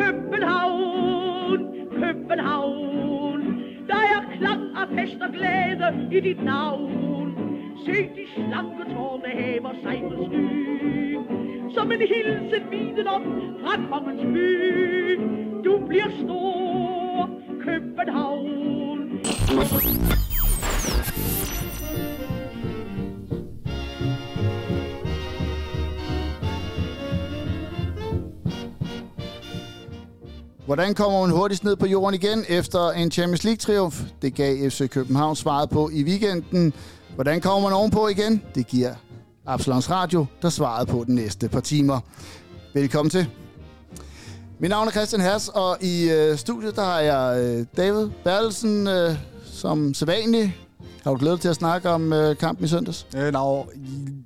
København, København. Der er klang af fest og glæde i dit navn. Se de slanke tårne hæver sig på sky. Som en hilsen viden om fra kongens by. Du bliver stor, København. Hvordan kommer man hurtigst ned på jorden igen efter en Champions League-triumf? Det gav FC København svaret på i weekenden. Hvordan kommer man ovenpå igen? Det giver Absalons Radio, der svaret på den næste par timer. Velkommen til. Mit navn er Christian Hers, og i øh, studiet der har jeg øh, David Bertelsen øh, som sædvanlig. Har du glædet til at snakke om øh, kampen i søndags? Øh, no,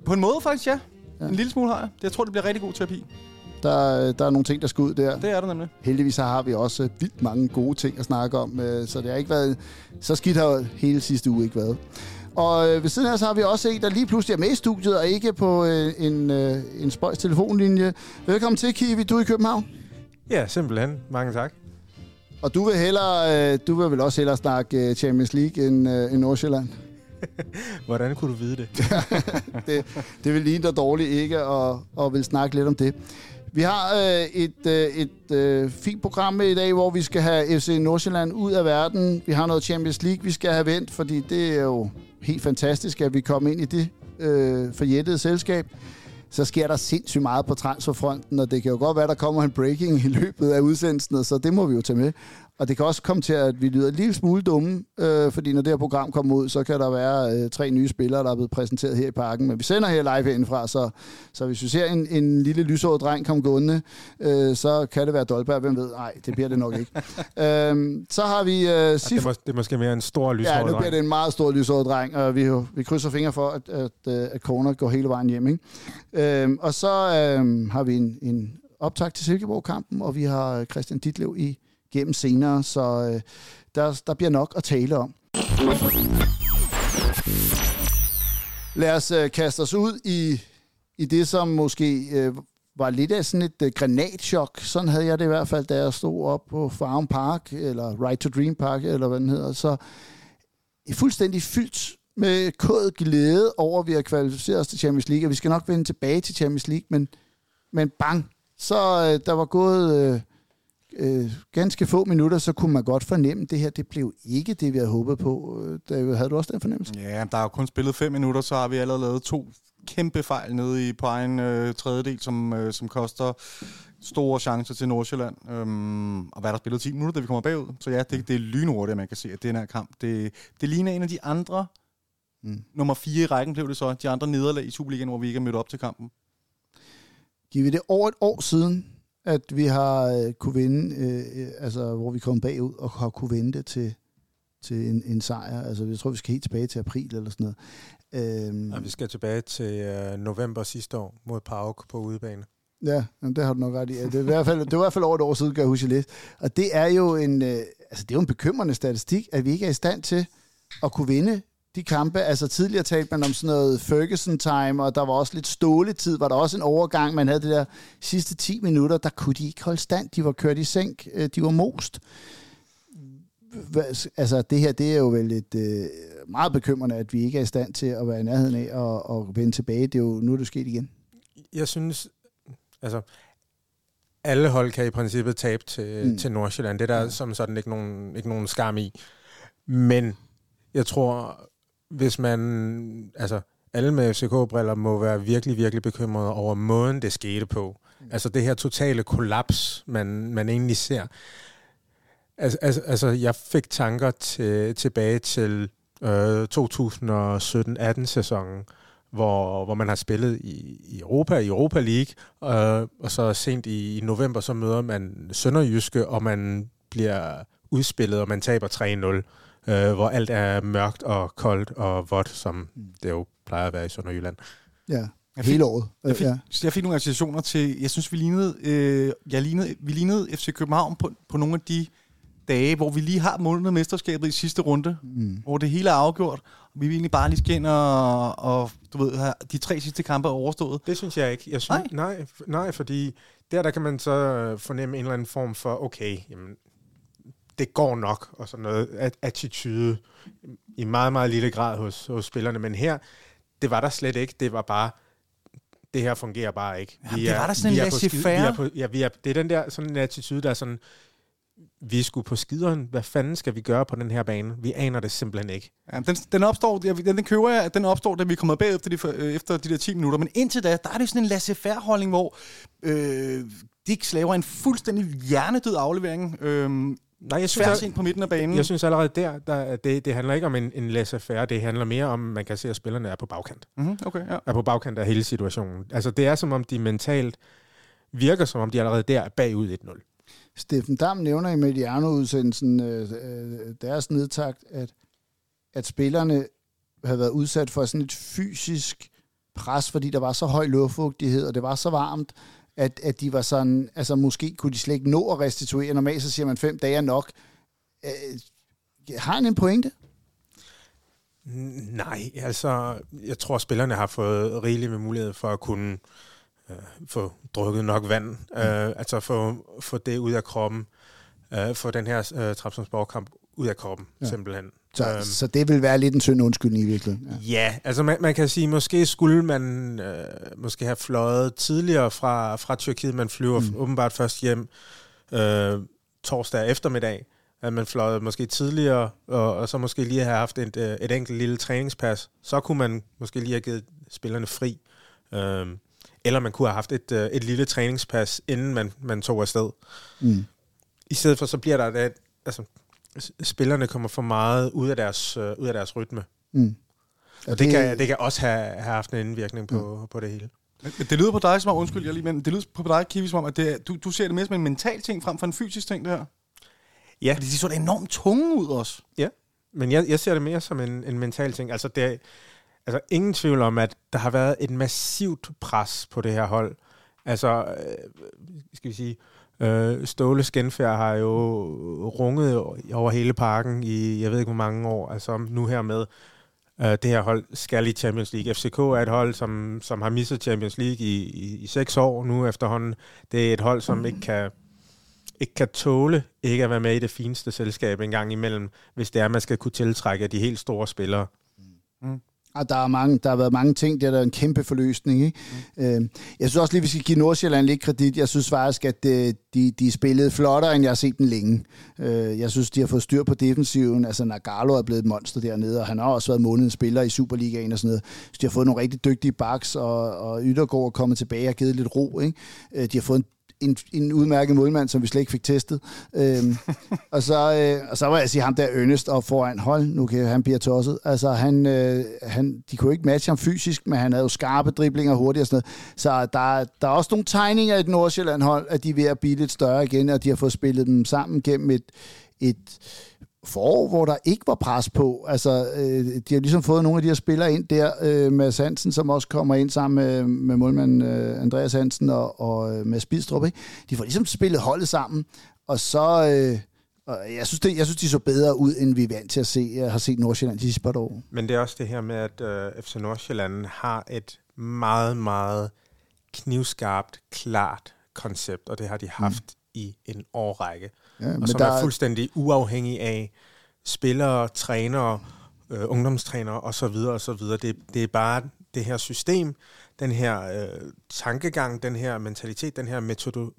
på en måde faktisk, ja. ja. En lille smule har jeg. Jeg tror, det bliver rigtig god terapi. Der, der er nogle ting, der skal ud der. Det er der nemlig. Heldigvis har vi også vildt mange gode ting at snakke om, øh, så det har ikke været så skidt har hele sidste uge ikke været. Og øh, ved siden af så har vi også en, der lige pludselig er med i studiet, og ikke på øh, en, øh, en spøjs telefonlinje. Velkommen til, Kiwi. Du er i København. Ja, simpelthen. Mange tak. Og du vil, hellere, øh, du vil vel også hellere snakke øh, Champions League end, øh, end Nordsjælland? Hvordan kunne du vide det? det, det vil ligne dig dårligt ikke at, at vil snakke lidt om det. Vi har øh, et, øh, et øh, fint program med i dag, hvor vi skal have FC Nordsjælland ud af verden. Vi har noget Champions League, vi skal have vendt, fordi det er jo helt fantastisk, at vi kommer ind i det øh, forjættede selskab. Så sker der sindssygt meget på transferfronten, og det kan jo godt være, der kommer en breaking i løbet af udsendelsen, så det må vi jo tage med. Og det kan også komme til, at vi lyder en lille smule dumme, øh, fordi når det her program kommer ud, så kan der være øh, tre nye spillere, der er blevet præsenteret her i parken. Men vi sender her live herindefra, så, så hvis vi ser en, en lille lyshåret dreng komme gående, øh, så kan det være Dolberg. Hvem ved? Nej, det bliver det nok ikke. øh, så har vi... Øh, Sif- det, må, det er måske mere en stor lyshåret dreng. Ja, nu bliver det en meget stor lyshåret dreng, og vi, vi krydser fingre for, at, at, øh, at corner går hele vejen hjem. Ikke? Øh, og så øh, har vi en, en optag til Silkeborg-kampen, og vi har Christian Ditlev i gennem senere, så øh, der, der bliver nok at tale om. Lad os øh, kaste os ud i, i det, som måske øh, var lidt af sådan et øh, granatchok. Sådan havde jeg det i hvert fald, da jeg stod op på Farm Park, eller Right to Dream Park, eller hvad den hedder. Så fuldstændig fyldt med kod glæde over, at vi har kvalificeret os til Champions League, og vi skal nok vende tilbage til Champions League, men, men bang, så øh, der var gået... Øh, øh, ganske få minutter, så kunne man godt fornemme, at det her det blev ikke det, vi havde håbet på. David, havde du også den fornemmelse? Ja, der er jo kun spillet fem minutter, så har vi allerede lavet to kæmpe fejl nede i, på egen øh, tredjedel, som, øh, som koster store chancer til Nordsjælland. Øhm, og hvad der spillet 10 minutter, da vi kommer bagud. Så ja, det, det er lynhurtigt, man kan se, at den her kamp, det, det ligner en af de andre, mm. nummer fire i rækken blev det så, de andre nederlag i Superligaen, hvor vi ikke er mødt op til kampen. Giver vi det over et år siden, at vi har øh, kunne vinde, øh, altså hvor vi kom bagud og har kunne vinde det til, til en, en sejr. Altså jeg tror, vi skal helt tilbage til april eller sådan noget. Øhm, ja, vi skal tilbage til øh, november sidste år mod Pauk på udebane. Ja, det har du nok ret i. Det er i hvert fald, det var i hvert fald over et år siden, kan jeg huske lidt. Og det er jo en, øh, altså det er jo en bekymrende statistik, at vi ikke er i stand til at kunne vinde de kampe. Altså tidligere talte man om sådan noget Ferguson-time, og der var også lidt ståletid, var der også en overgang, man havde det der sidste 10 minutter, der kunne de ikke holde stand, de var kørt i sænk, øh, de var most. Altså det her, det er jo vel et øh, meget bekymrende, at vi ikke er i stand til at være i nærheden af og, og vende tilbage. Det er jo nu, er det sket igen. Jeg synes, altså alle hold kan i princippet tabe til, mm. til Nordsjælland. Det er der ja. som sådan ikke nogen, ikke nogen skam i. Men jeg tror, hvis man, altså alle med FCK-briller må være virkelig, virkelig bekymrede over måden, det skete på. Mm. Altså det her totale kollaps, man, man egentlig ser. Altså, altså, altså jeg fik tanker til, tilbage til øh, 2017-18 sæsonen, hvor, hvor man har spillet i, i Europa, i Europa League, øh, og så sent i, i november, så møder man Sønderjyske, og man bliver udspillet, og man taber 3-0 øh, hvor alt er mørkt og koldt og vådt, som det jo plejer at være i Sønderjylland. Ja, jeg hele året. Jeg fik, ja. jeg fik nogle associationer til, jeg synes, vi lignede, øh, jeg lignede, vi lignede FC København på, på nogle af de dage, hvor vi lige har målet mesterskabet i sidste runde, mm. hvor det hele er afgjort, og vi vil egentlig bare lige skal ind og, og du ved, de tre sidste kampe er overstået. Det synes jeg ikke. Jeg synes, nej. nej. Nej, fordi der, der kan man så øh, fornemme en eller anden form for, okay, jamen, det går nok, og sådan noget attitude i meget, meget lille grad hos, hos spillerne. Men her, det var der slet ikke. Det var bare, det her fungerer bare ikke. Vi Jamen, det var der sådan en laissez-faire. Ja, vi er, det er den der sådan en attitude, der er sådan, vi skulle på skideren. Hvad fanden skal vi gøre på den her bane? Vi aner det simpelthen ikke. Ja, den, den opstår, den, den køber jeg, den opstår, da vi kommer bag efter de, øh, efter de der 10 minutter. Men indtil da, der er det sådan en laissez-faire-holdning, hvor øh, Dick slaver en fuldstændig hjernedød aflevering. Øh, Nej, jeg synes, ind på midten af banen. Jeg synes allerede der, der det, det handler ikke om en, en laissez-faire, det handler mere om, man kan se, at spillerne er på bagkant. Mm-hmm, okay, ja. Er på bagkant af hele situationen. Altså, det er som om, de mentalt virker, som om de allerede der er bagud 1-0. Steffen Dam nævner i Mediano-udsendelsen øh, øh, deres nedtagt, at, at spillerne havde været udsat for sådan et fysisk pres, fordi der var så høj luftfugtighed, og det var så varmt, at, at de var sådan, altså måske kunne de slet ikke nå at restituere. Normalt så siger man, fem dage nok. Øh, har han en pointe? Nej, altså, jeg tror, spillerne har fået rigeligt med mulighed for at kunne øh, få drukket nok vand, øh, altså få, få det ud af kroppen, øh, få den her øh, Trabzonspor-kamp ud af kroppen, ja. simpelthen. Så, øhm, så det vil være lidt en synd undskyldning i virkeligheden? Ja, ja altså man, man kan sige, måske skulle man øh, måske have fløjet tidligere fra, fra Tyrkiet. Man flyver mm. åbenbart først hjem øh, torsdag eftermiddag. At man fløjet måske tidligere, og, og så måske lige have haft et, øh, et enkelt lille træningspas. Så kunne man måske lige have givet spillerne fri. Øh, eller man kunne have haft et, øh, et lille træningspas, inden man, man tog afsted. Mm. I stedet for, så bliver der et, altså, spillerne kommer for meget ud af deres, øh, ud af deres rytme. Mm. Og det, det, kan, det kan også have, have haft en indvirkning på, mm. på det hele. Men det lyder på dig som om, undskyld, jeg lige, men det lyder på dig, Kiwi, som om, at det, du, du ser det mere som en mental ting frem for en fysisk ting, det her. Ja. Fordi de så enormt tunge ud også. Ja, men jeg, jeg ser det mere som en, en mental ting. Altså, det er, altså, ingen tvivl om, at der har været et massivt pres på det her hold. Altså, øh, skal vi sige, Øh, Øh, Ståle Skenfjær har jo runget over hele parken i, jeg ved ikke hvor mange år, altså nu her med, øh, det her hold skal i Champions League. FCK er et hold, som, som har misset Champions League i, i, i seks år nu efterhånden. Det er et hold, som ikke kan, ikke kan tåle ikke at være med i det fineste selskab en gang imellem, hvis det er, at man skal kunne tiltrække de helt store spillere. Mm. Og der, er mange, der har været mange ting, der er en kæmpe forløsning. Ikke? Mm. Øh, jeg synes også lige, vi skal give Nordsjælland lidt kredit. Jeg synes faktisk, at de, de, de spillede flottere, end jeg har set den længe. Øh, jeg synes, de har fået styr på defensiven. Altså, Nagalo er blevet et monster dernede, og han har også været månedens spiller i Superligaen og sådan noget. Så de har fået nogle rigtig dygtige backs, og, og Yttergaard er kommet tilbage og givet lidt ro. Ikke? Øh, de har fået en en, en udmærket målmand, som vi slet ikke fik testet. Øhm, og, så, øh, og så var jeg sige ham der Ernest og foran, hold, nu kan han blive tosset. Altså, han, øh, han, de kunne ikke matche ham fysisk, men han havde jo skarpe driblinger hurtigt og sådan noget. Så der, der er også nogle tegninger i et Nordsjælland-hold, at de er ved at blive lidt større igen, og de har fået spillet dem sammen gennem et, et forår, hvor der ikke var pres på. Altså, øh, de har ligesom fået nogle af de her spillere ind der, øh, med Hansen, som også kommer ind sammen med, med målmanden øh, Andreas Hansen og, og øh, med Spidstrup. Ikke? De får ligesom spillet holdet sammen, og så... Øh, og jeg synes, det, jeg synes, de så bedre ud, end vi er vant til at se, jeg har set Nordsjælland de sidste par år. Men det er også det her med, at øh, FC Nordsjælland har et meget, meget knivskarpt, klart koncept, og det har de haft mm. i en årrække. Ja, og som der er fuldstændig uafhængig af spillere, trænere, øh, ungdomstrænere osv. osv. Det, det er bare det her system, den her øh, tankegang, den her mentalitet, den her metodo,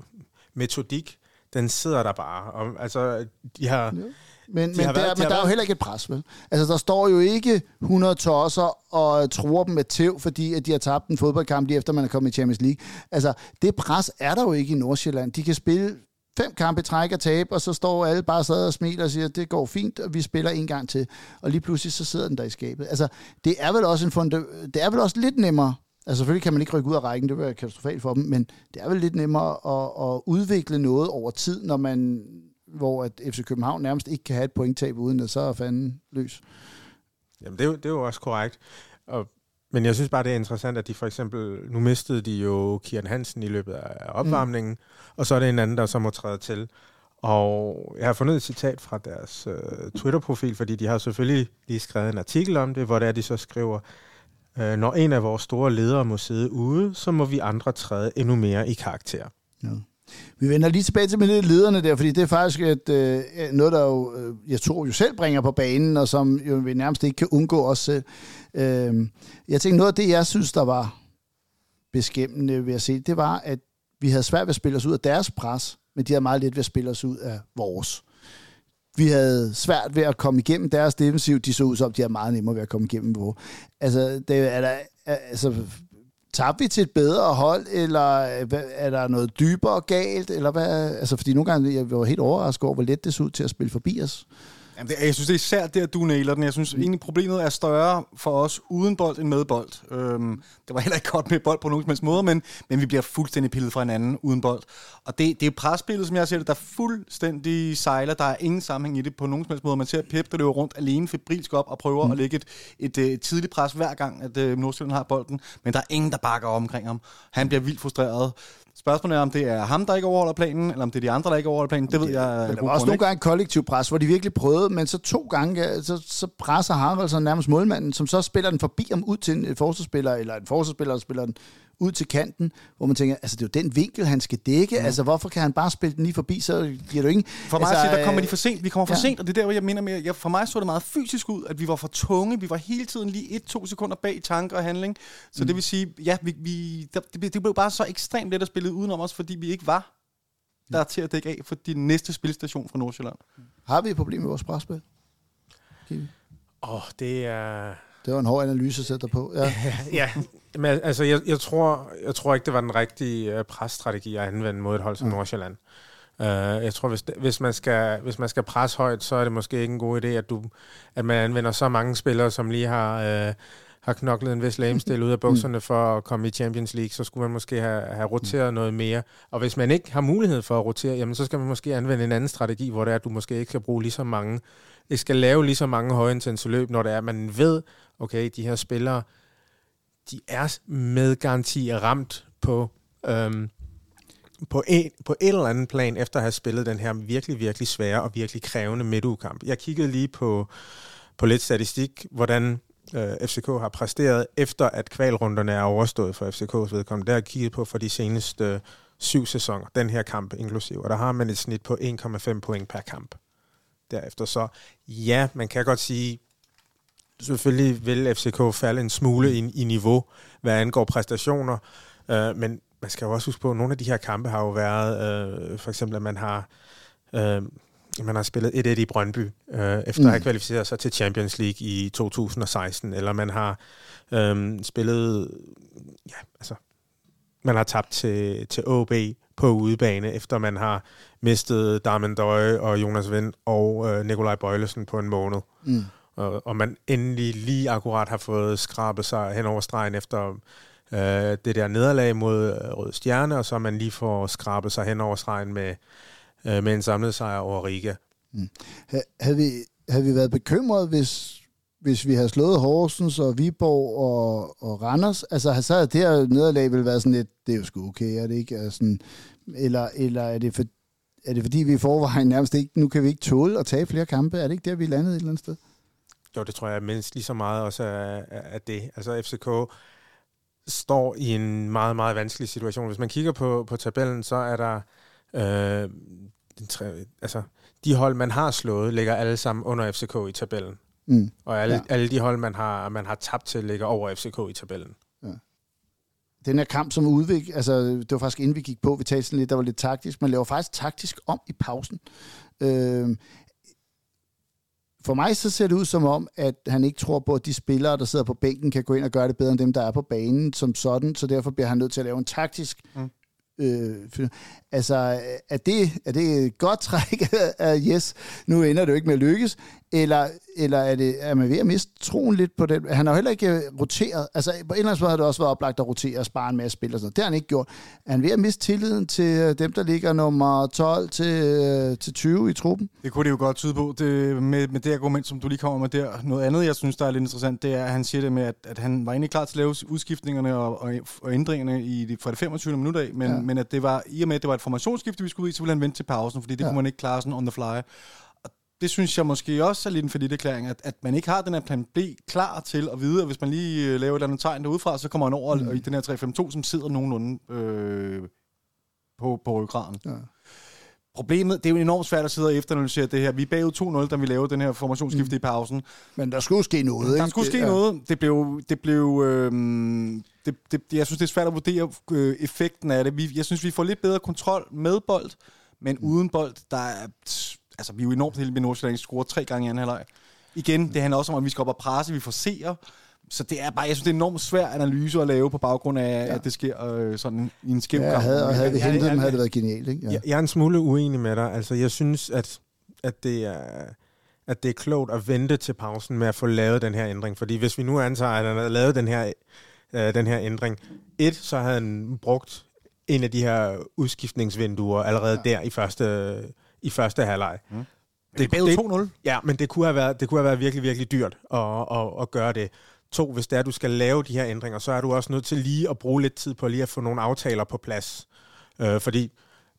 metodik, den sidder der bare. Og, altså, de har... Ja. Men, de men, har der, været, men der er jo heller ikke et pres, vel? Altså, der står jo ikke 100 tosser og tror dem med tæv, fordi at de har tabt en fodboldkamp lige efter, man er kommet i Champions League. Altså, det pres er der jo ikke i Nordsjælland. De kan spille fem kampe træk og tabe, og så står alle bare sad og smiler og siger, det går fint, og vi spiller en gang til. Og lige pludselig så sidder den der i skabet. Altså, det er vel også, en funde, det er vel også lidt nemmere, altså selvfølgelig kan man ikke rykke ud af rækken, det vil være katastrofalt for dem, men det er vel lidt nemmere at, at udvikle noget over tid, når man, hvor at FC København nærmest ikke kan have et pointtab, uden at så er fanden løs. Jamen, det er, jo, det er jo også korrekt. Og men jeg synes bare, det er interessant, at de for eksempel, nu mistede de jo Kian Hansen i løbet af opvarmningen, mm. og så er det en anden, der så må træde til. Og jeg har fundet et citat fra deres uh, Twitter-profil, fordi de har selvfølgelig lige skrevet en artikel om det, hvor det er, de så skriver, uh, når en af vores store ledere må sidde ude, så må vi andre træde endnu mere i karakter. Ja. Vi vender lige tilbage til med lederne der, fordi det er faktisk et, øh, noget, der jo, øh, jeg tror jo selv bringer på banen, og som jo vi nærmest ikke kan undgå os selv. Øh, jeg tænkte, noget af det, jeg synes, der var beskæmmende ved at se, det var, at vi havde svært ved at spille os ud af deres pres, men de havde meget let ved at spille os ud af vores. Vi havde svært ved at komme igennem deres defensiv. De så ud som, de havde meget nemmere ved at komme igennem vores. Altså, det er der, altså, tabte vi til et bedre hold, eller øh, er der noget dybere galt, eller hvad? Altså, fordi nogle gange jeg var helt overrasket over, hvor let det så ud til at spille forbi os. Jamen, det, jeg synes, det er især det, at du nailer den. Jeg synes mm. egentlig, problemet er større for os uden bold end med bold. Øhm, det var heller ikke godt med bold på nogen som helst måde, men, men vi bliver fuldstændig pillet fra hinanden uden bold. Og det, det er presspillet, som jeg ser det, der fuldstændig sejler. Der er ingen sammenhæng i det på nogen som helst måde. Man ser Pep, der løber rundt alene febrilsk op og prøver mm. at lægge et, et, et, et tidligt pres hver gang, at uh, Nordsjælland har bolden. Men der er ingen, der bakker omkring ham. Han bliver vildt frustreret. Spørgsmålet er, om det er ham, der ikke overholder planen, eller om det er de andre, der ikke overholder planen. Det ved jeg. Men der var også nogle gange kollektiv pres, hvor de virkelig prøvede, men så to gange, så, så presser Haraldsen nærmest målmanden, som så spiller den forbi ham ud til en forsvarsspiller, eller en forsvarsspiller, der spiller den ud til kanten, hvor man tænker, altså det er jo den vinkel, han skal dække, mm. altså hvorfor kan han bare spille den lige forbi, så giver du ingen... For mig altså, at sige, der kommer de for sent, vi kommer for ja. sent, og det er der, hvor jeg mener med, jeg, for mig så det meget fysisk ud, at vi var for tunge, vi var hele tiden lige et-to sekunder bag tanker og handling, så mm. det vil sige, ja, vi, vi, der, det, det blev bare så ekstremt let at spille udenom os, fordi vi ikke var der til at dække af for de næste spilstation fra Nordsjælland. Har vi et problem med vores presspil? Åh, oh, det er... Det var en hård analyse at sætte på. Ja, ja men altså, jeg, jeg, tror, jeg tror ikke, det var den rigtige uh, presstrategi at anvende mod et hold som Nordsjælland. Uh, jeg tror, hvis, hvis, man skal, hvis man skal presse højt, så er det måske ikke en god idé, at, du, at man anvender så mange spillere, som lige har, uh, har knoklet en vis lamestil ud af bukserne for at komme i Champions League, så skulle man måske have, have roteret noget mere. Og hvis man ikke har mulighed for at rotere, jamen, så skal man måske anvende en anden strategi, hvor det er, at du måske ikke skal bruge lige så mange, ikke skal lave lige så mange højintense løb, når det er, at man ved, okay, de her spillere, de er med garanti ramt på, øhm, på, en, på et eller andet plan, efter at have spillet den her virkelig, virkelig svære og virkelig krævende midtugkamp. Jeg kiggede lige på, på lidt statistik, hvordan øh, FCK har præsteret, efter at kvalrunderne er overstået for FCK's vedkommende. Der har jeg kigget på for de seneste øh, syv sæsoner, den her kamp inklusiv, og der har man et snit på 1,5 point per kamp derefter. Så ja, man kan godt sige, selvfølgelig vil FCK falde en smule i, i niveau, hvad angår præstationer, øh, men man skal jo også huske på, at nogle af de her kampe har jo været, øh, for eksempel at man har, øh, man har spillet 1-1 i Brøndby, øh, efter mm. at have kvalificeret sig til Champions League i 2016, eller man har øh, spillet, ja, altså, man har tabt til, til OB på udebane, efter man har mistet Darmen Døje og Jonas Vind og øh, Nikolaj Bøjlesen på en måned. Mm og, og man endelig lige akkurat har fået skrabet sig hen over stregen efter øh, det der nederlag mod øh, Rød Stjerne, og så man lige får skrabet sig hen over stregen med, øh, med en samlet sejr over Riga. Mm. Havde, vi, havde vi været bekymret, hvis, hvis vi havde slået Horsens og Viborg og, og Randers? Altså, så havde det her nederlag vel været sådan lidt, det er jo sgu okay, er det ikke? Altså, eller, eller er det for, er det fordi, vi i forvejen nærmest ikke, nu kan vi ikke tåle at tage flere kampe? Er det ikke der, vi er landet et eller andet sted? Jo, det tror jeg mindst lige så meget også af, af det. Altså FCK står i en meget, meget vanskelig situation. Hvis man kigger på, på tabellen, så er der... Øh, den tre, altså, de hold, man har slået, ligger alle sammen under FCK i tabellen. Mm. Og alle, ja. alle de hold, man har, man har tabt til, ligger over FCK i tabellen. Ja. Den her kamp, som udvik, altså det var faktisk inden vi gik på, vi talte sådan lidt, der var lidt taktisk. Man laver faktisk taktisk om i pausen. Øh, for mig så ser det ud som om, at han ikke tror på, at de spillere, der sidder på bænken, kan gå ind og gøre det bedre end dem, der er på banen som sådan, så derfor bliver han nødt til at lave en taktisk mm. Øh, altså, er det, er det et godt træk af yes, nu ender det jo ikke med at lykkes, eller, eller er, det, er man ved at miste troen lidt på det? Han har jo heller ikke øh, roteret, altså på en eller anden måde har det også været oplagt at rotere og spare en masse spil og sådan Det har han ikke gjort. Er han ved at miste tilliden til øh, dem, der ligger nummer 12 til, øh, til 20 i truppen? Det kunne det jo godt tyde på, det, med, med det argument, som du lige kommer med der. Noget andet, jeg synes, der er lidt interessant, det er, at han siger det med, at, at han var egentlig klar til at lave udskiftningerne og, og, og ændringerne i de, fra det 25. minut af, men, ja. Men at det var, i og med, at det var et formationsskifte, vi skulle ud i, så ville han vente til pausen, fordi det ja. kunne man ikke klare sådan on the fly det synes jeg måske også er lidt en forlidt at, at man ikke har den her plan B klar til at vide, at hvis man lige øh, laver et eller andet tegn derudfra, så kommer man over mm. i den her 352, som sidder nogenlunde øh, på, på ryggraden. Ja. Problemet, det er jo enormt svært at sidde og efteranalysere det her. Vi er bagud 2-0, da vi lavede den her formationsskifte mm. i pausen. Men der skulle ske noget, Der ikke? skulle ske ja. noget. Det blev... Det blev øhm, det, det, jeg synes, det er svært at vurdere øh, effekten af det. Vi, jeg synes, vi får lidt bedre kontrol med bold, men uden bold, der er... Altså, vi er jo enormt heldige med Nordsjælland, der scorer tre gange i anden halvleg. Igen, det handler også om, at vi skal op og presse, vi får seere. Så det er bare, jeg synes, det er en enormt svær analyse at lave på baggrund af, ja. at det sker øh, sådan i en skæv Ja, kamp. havde, og havde vi hentet dem, havde det været genialt, ikke? Ja. Jeg, jeg er en smule uenig med dig. Altså, jeg synes, at, at, det er, at det er klogt at vente til pausen med at få lavet den her ændring. Fordi hvis vi nu antager, at han havde lavet den her, øh, den her ændring, et, så havde han brugt en af de her udskiftningsvinduer allerede ja. der i første, i første halvleg. Mm. Det er bagud 2-0. Ja, men det kunne have været, det kunne have været virkelig, virkelig dyrt at, at, at gøre det. To, hvis det er, at du skal lave de her ændringer, så er du også nødt til lige at bruge lidt tid på lige at få nogle aftaler på plads. Øh, fordi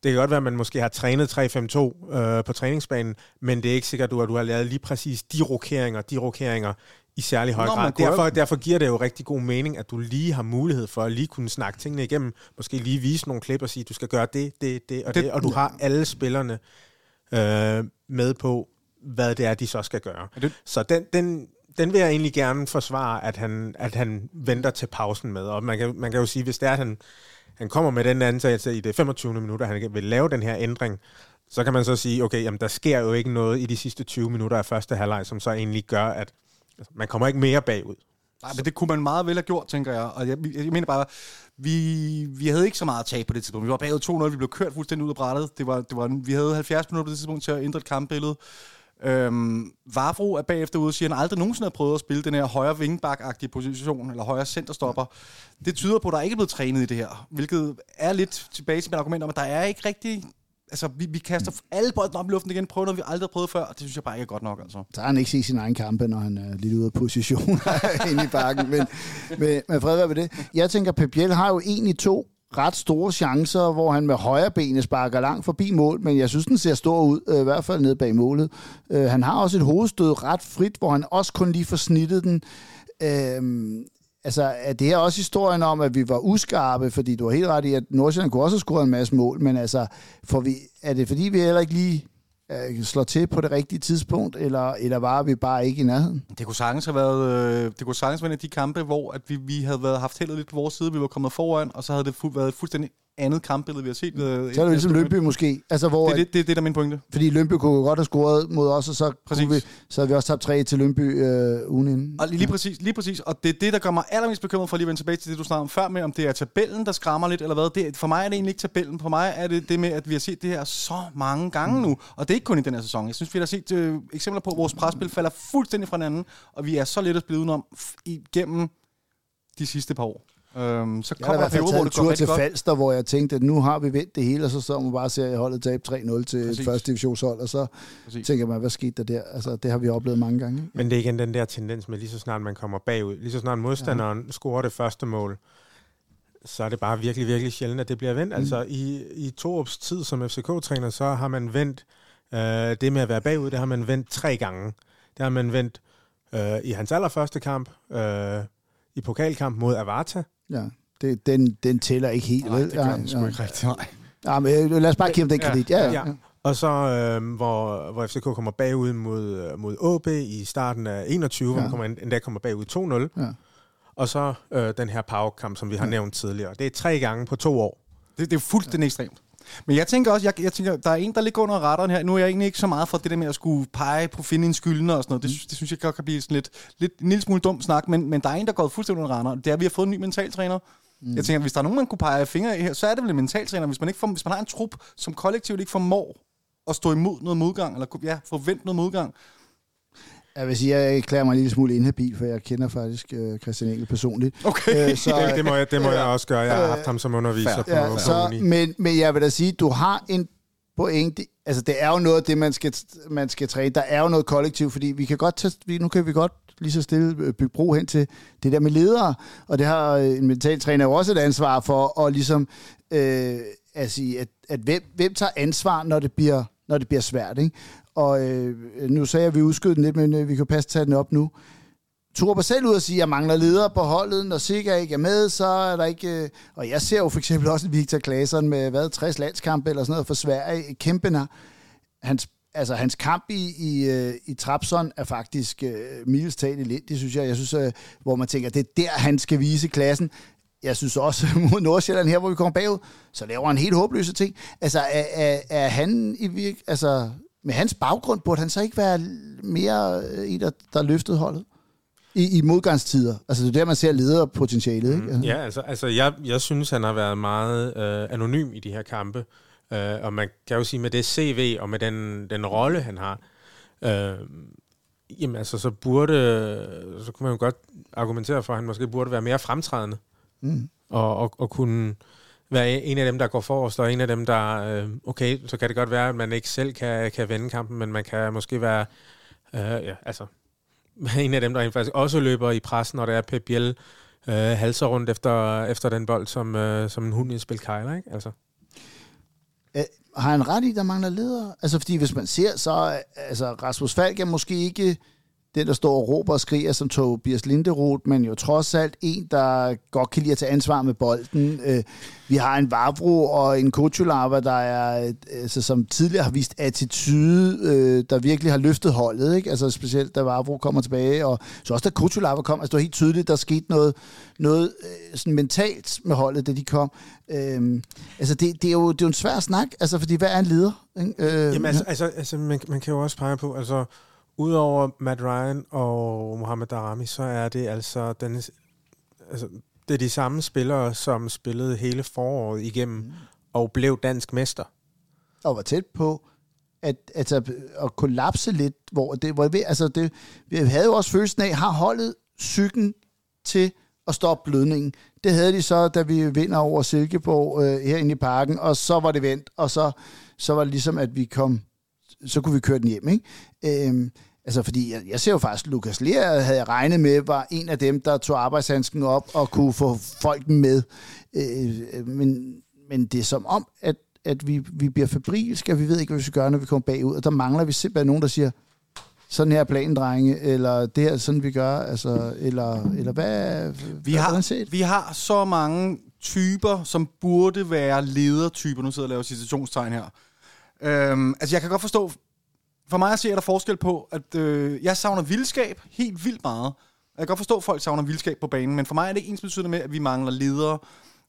det kan godt være, at man måske har trænet 3-5-2 øh, på træningsbanen, men det er ikke sikkert, at du har lavet lige præcis de rokeringer, de rokeringer i særlig høj Nå, grad. Derfor, derfor giver det jo rigtig god mening, at du lige har mulighed for at lige kunne snakke tingene igennem. Måske lige vise nogle klip og sige, du skal gøre det, det, det og det, Det- og du har alle spillerne øh, med på, hvad det er, de så skal gøre. Det- Så den, den, den vil jeg egentlig gerne forsvare, at han, at han venter til pausen med. Og man kan, man kan jo sige, hvis det er, at han, han kommer med den antagelse i det 25. minutter, han vil lave den her ændring, så kan man så sige, okay, jamen der sker jo ikke noget i de sidste 20 minutter af første halvleg, som så egentlig gør, at altså, man kommer ikke mere bagud. Nej, men det kunne man meget vel have gjort, tænker jeg. Og jeg, jeg mener bare, vi, vi havde ikke så meget at tage på det tidspunkt. Vi var bagud 2-0, vi blev kørt fuldstændig ud af brættet. Det var, det var, vi havde 70 minutter på det tidspunkt til at ændre et kampbillede. Øhm, Vavro er bagefter ude og siger, at han aldrig nogensinde har prøvet at spille den her højre vingebak-agtige position, eller højre centerstopper. Det tyder på, at der ikke er blevet trænet i det her, hvilket er lidt tilbage til mit argument om, at der er ikke rigtig... Altså, vi, vi kaster alle bolden op i luften igen, prøver noget, vi aldrig har prøvet før, og det synes jeg bare ikke er godt nok, altså. Så har han ikke set sin egen kampe, når han er lidt ude af position inde i bakken. Men, men, men fred være ved det. Jeg tænker, Pep Biel har jo egentlig to ret store chancer, hvor han med højre benet sparker langt forbi mål, men jeg synes, den ser stor ud, øh, i hvert fald nede bag målet. Øh, han har også et hovedstød ret frit, hvor han også kun lige får snittet den. Øh, altså, er det her også historien om, at vi var uskarpe, fordi du har helt ret i, at Nordsjælland kunne også have scoret en masse mål, men altså, får vi, er det fordi, vi heller ikke lige øh, slår til på det rigtige tidspunkt, eller, eller var vi bare ikke i nærheden? Det kunne sagtens have været, øh, det kunne sagtens være en af de kampe, hvor at vi, vi havde været, haft heldet lidt på vores side, vi var kommet foran, og så havde det fu- været fuldstændig andet kampbillede, vi har set. Øh, Så er det ligesom Lønby måske. Altså, hvor, Det er det, det, det, der er min pointe. Fordi Lønby kunne godt have scoret mod os, og så, Præcis. kunne vi, så havde vi også tabt tre til Lønby øh, ugen inden. Og lige, lige, præcis, lige præcis, og det er det, der gør mig allermest bekymret for at lige vende tilbage til det, du snakkede om før med, om det er tabellen, der skræmmer lidt, eller hvad. Det, for mig er det egentlig ikke tabellen. For mig er det det med, at vi har set det her så mange gange nu, og det er ikke kun i den her sæson. Jeg synes, vi har set øh, eksempler på, at vores presspil falder fuldstændig fra hinanden, og vi er så let at spille udenom igennem de sidste par år. Øhm, så Jeg har i kommer der hvert fald taget en tur til godt. Falster, hvor jeg tænkte, at nu har vi vendt det hele, og så står man bare og ser holdet tabe 3-0 til Præcis. første divisionshold, og så Præcis. tænker man, hvad skete der der? Altså, det har vi oplevet mange gange. ikke? Men det er igen den der tendens med, lige så snart man kommer bagud, lige så snart modstanderen ja. scorer det første mål, så er det bare virkelig, virkelig sjældent, at det bliver vendt. Mm. Altså i, i Torups tid som FCK-træner, så har man vendt øh, det med at være bagud, det har man vendt tre gange. Det har man vendt øh, i hans allerførste kamp, øh, i pokalkamp mod Avarta. Ja. Det, den, den tæller ikke helt, Nej, vel? det gør Ja, den sgu ja. ikke rigtigt, nej. Ja, men øh, lad os bare give dem den Ja. kredit. Ja, ja. Ja. Og så øh, hvor, hvor FCK kommer bagud mod, øh, mod AB i starten af 21, ja. hvor Ja. man kommer, endda kommer bagud 2-0. Ja. Og så øh, den her powerkamp, som vi har Ja. nævnt tidligere. Det er tre gange på to år. Det, det er fuldstændig ekstremt. Men jeg tænker også, jeg, jeg tænker, der er en, der ligger under radaren her. Nu er jeg egentlig ikke så meget for det der med at skulle pege på finde en skyldner og sådan noget. Det, synes- det synes jeg godt kan blive sådan lidt, lidt en lille smule dum snak, men, men der er en, der er gået fuldstændig under radaren. Det er, at vi har fået en ny mentaltræner. Mm. Jeg tænker, hvis der er nogen, man kunne pege fingre af her, så er det vel en mentaltræner. Hvis man, ikke får, hvis man har en trup, som kollektivt ikke formår at stå imod noget modgang, eller ja, forvente noget modgang, Jeg vil sige, jeg erklærer mig en lille smule inhabil, for jeg kender faktisk øh, Christian Engel personligt. Okay. Øh, så, Det, det må jeg, det må jeg også gøre. Jeg har Øh, haft ham som underviser fair. på, Ja, på så, uni. men, men jeg vil da sige, du har en pointe. Altså, det er jo noget af det, man skal, man skal træne. Der er jo noget kollektivt, fordi vi kan godt tage, vi- nu kan vi godt lige så stille øh, bygge bro hen til det der med ledere. Og det har øh, en mentaltræner jo også et ansvar for, at ligesom, øh, at sige, at, at hvem, hvem tager ansvar, når det bliver, når det bliver svært, ikke? Og øh, nu sagde jeg, at vi udskød den lidt, men øh, vi kan passe tage den op nu. Torber selv ud og sige, at jeg mangler ledere på holdet. Når Sikker ikke er med, så er der ikke... Øh, og jeg ser jo for eksempel også Victor Claesson med, hvad, 60 landskampe eller sådan noget for Sverige. Kæmpe hans, altså, hans kamp i, i, øh, i Trapson er faktisk øh, mildest talt elendig, synes jeg. Jeg synes, øh, hvor man tænker, det er der, han skal vise klassen. Jeg synes også mod Nordsjælland her, hvor vi kommer bagud, så laver han helt håbløse ting. Altså, er, er, er han i virk, altså, med hans baggrund, burde han så ikke være mere en, der, der løftede holdet? i, i modgangstider. Altså det er der, man ser lederpotentialet, ikke? Mm, ja, altså, altså jeg, jeg synes, han har været meget øh, anonym i de her kampe. Øh, og man kan jo sige, med det CV og med den, den rolle, han har, øh, jamen altså, så burde, så kunne man jo godt argumentere for, at han måske burde være mere fremtrædende. Mm. Og, og, og kunne være en af dem, der går forrest, og en af dem, der, øh, okay, så kan det godt være, at man ikke selv kan, kan vende kampen, men man kan måske være, øh, ja, altså, en af dem, der faktisk også løber i pressen, når det er Pep Biel øh, halser rundt efter, efter den bold, som, øh, som en hund i et spil kejler, ikke? Altså. Æ, har han ret i, der mangler ledere? Altså, fordi hvis man ser, så altså, Rasmus Falk er måske ikke den, der står og råber og skriger som Tobias Linderoth, men jo trods alt en, der godt kan lide at tage ansvar med bolden. Øh, vi har en Vavro og en Kuchulava, der er, altså, som tidligere har vist attitude, øh, der virkelig har løftet holdet. Ikke? Altså specielt da Vavro kommer tilbage, og så også da Kuchulava kom, altså det var helt tydeligt, der skete noget, noget øh, sådan mentalt med holdet, da de kom. Øhm, altså det, det, er jo, det er jo en svær snak, altså fordi hvad er en leder? Ikke? Øh, Jamen altså, altså, altså man, man kan jo også pege på, altså Udover Matt Ryan og Mohamed Darami, så er det altså, den, altså det er de samme spillere, som spillede hele foråret igennem mm. og blev dansk mester. Og var tæt på at, altså, at kollapse lidt, hvor det, hvor det, altså det, vi havde jo også følelsen af, har holdet cyklen til at stoppe blødningen. Det havde de så, da vi vinder over Silkeborg øh, herinde i parken, og så var det vendt, og så, så var det ligesom, at vi kom, så kunne vi køre den hjem. Ikke? Øhm, Altså, fordi jeg, jeg ser jo faktisk, Lukas Lea havde jeg regnet med, var en af dem, der tog arbejdshandsken op og kunne få folk med. Øh, men, men det er som om, at, at vi, vi bliver febrilske, og vi ved ikke, hvad vi skal gøre, når vi kommer bagud. Og der mangler vi simpelthen nogen, der siger, sådan her planen, drenge, eller det er sådan, vi gør, altså, eller, eller hvad, vi har, set? Vi har så mange typer, som burde være ledertyper. Nu sidder jeg og laver citationstegn her. Øhm, altså, jeg kan godt forstå, for mig ser der forskel på, at øh, jeg savner vildskab helt vildt meget. Jeg kan godt forstå, at folk savner vildskab på banen, men for mig er det ikke ens betydende med, at vi mangler ledere.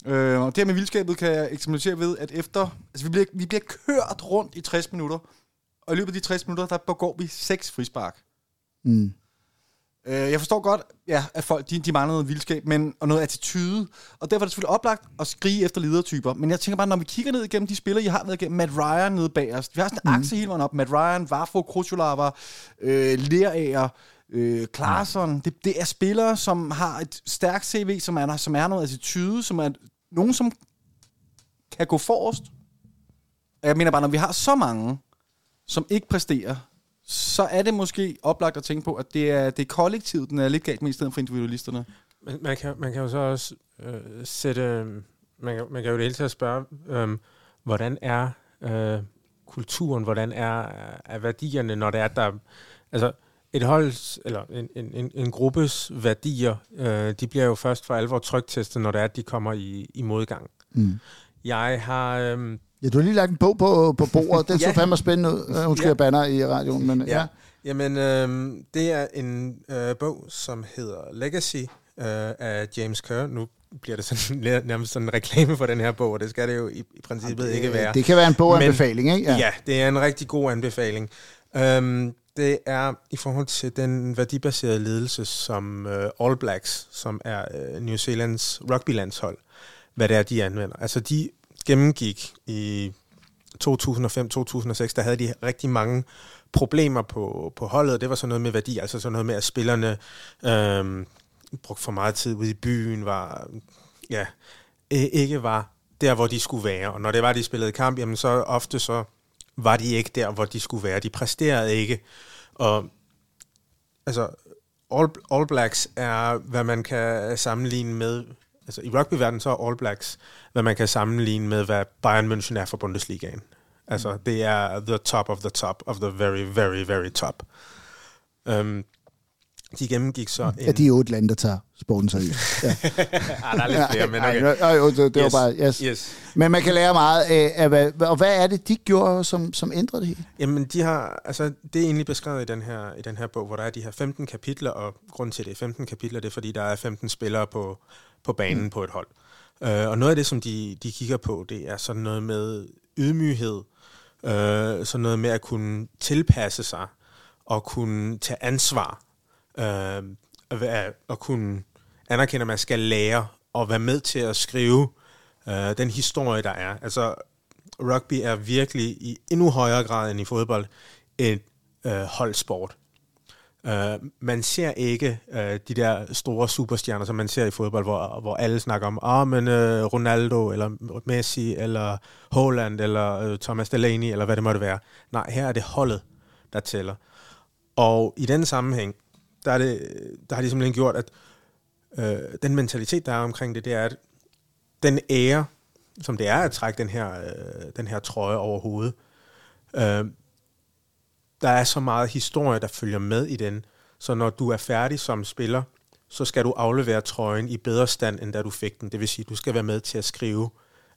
Øh, og det her med vildskabet kan jeg eksemplificere ved, at efter... Altså, vi bliver, vi bliver kørt rundt i 60 minutter, og i løbet af de 60 minutter, der begår vi seks frispark. Mm. Øh, jeg forstår godt, ja, at folk de, de mangler noget vildskab men, og noget attitude, og derfor er det selvfølgelig oplagt at skrige efter ledertyper. Men jeg tænker bare, når vi kigger ned igennem de spillere, jeg har været igennem, Matt Ryan nede bag os. Vi har sådan en mm. akse hele vejen op. Matt Ryan, Vafo, Krutulava, øh, Lerager, øh, Klarsson. Det, det er spillere, som har et stærkt CV, som er, som er noget attitude, som er nogen, som kan gå forrest. Jeg mener bare, når vi har så mange, som ikke præsterer, så er det måske oplagt at tænke på, at det er, det er kollektivet, den er lidt galt med, i stedet for individualisterne. Man, man, kan, man kan jo så også øh, sætte... Øh, man, kan, man kan jo det hele taget spørge, øh, hvordan er øh, kulturen, hvordan er, er værdierne, når det er, der... Altså, et hold, eller en, en, en gruppes værdier, øh, de bliver jo først for alvor trygtestet, når det er, at de kommer i, i modgang. Mm. Jeg har... Øh, Ja, du har lige lagt en bog på, på bordet. Den ja. så fandme spændende ud. Undskyld, ja. banner i radioen, men ja. ja. Jamen, øh, det er en øh, bog, som hedder Legacy øh, af James Kerr. Nu bliver det sådan, nærmest sådan en reklame for den her bog, og det skal det jo i, i princippet det, ikke være. Det kan være en boganbefaling, ikke? Ja. ja, det er en rigtig god anbefaling. Um, det er i forhold til den værdibaserede ledelse, som uh, All Blacks, som er uh, New Zealands rugbylandshold, hvad det er, de anvender. Altså, de gennemgik i 2005-2006, der havde de rigtig mange problemer på, på holdet. Det var sådan noget med værdi, altså sådan noget med, at spillerne øhm, brugte for meget tid ude i byen, var, ja, ikke var der, hvor de skulle være. Og når det var, de spillede kamp, jamen så ofte så var de ikke der, hvor de skulle være. De præsterede ikke. Og altså, All, All Blacks er, hvad man kan sammenligne med altså i rugbyverdenen, så er All Blacks, hvad man kan sammenligne med, hvad Bayern München er for Bundesligaen. Altså, mm. det er the top of the top of the very, very, very top. Um, de gennemgik så en... Ja, de er otte lande, der tager sporten seriøst. Ja. ah, der er lidt flere, men okay. Ej, jo, det, det yes. var bare... Yes. Yes. Men man kan lære meget af, hvad, og hvad er det, de gjorde, som, som ændrede det hele? Jamen, de har, altså, det er egentlig beskrevet i den, her, i den her bog, hvor der er de her 15 kapitler, og grunden til, det er 15 kapitler, det er, fordi der er 15 spillere på, på banen mm. på et hold. Uh, og noget af det, som de, de kigger på, det er sådan noget med ydmyghed, uh, sådan noget med at kunne tilpasse sig, og kunne tage ansvar, uh, at, at kunne anerkende, at man skal lære, og være med til at skrive uh, den historie, der er. Altså, rugby er virkelig i endnu højere grad end i fodbold en uh, holdsport. Uh, man ser ikke uh, de der store superstjerner, som man ser i fodbold, hvor, hvor alle snakker om, ah, men uh, Ronaldo, eller Messi, eller Holland, eller uh, Thomas Delaney, eller hvad det måtte være. Nej, her er det holdet, der tæller. Og i den sammenhæng, der, er det, der har de simpelthen gjort, at øh, den mentalitet, der er omkring det, det er, at den ære, som det er at trække den her, uh, den her trøje over hovedet, uh, der er så meget historie, der følger med i den, så når du er færdig som spiller, så skal du aflevere trøjen i bedre stand, end da du fik den. Det vil sige, du skal være med til at skrive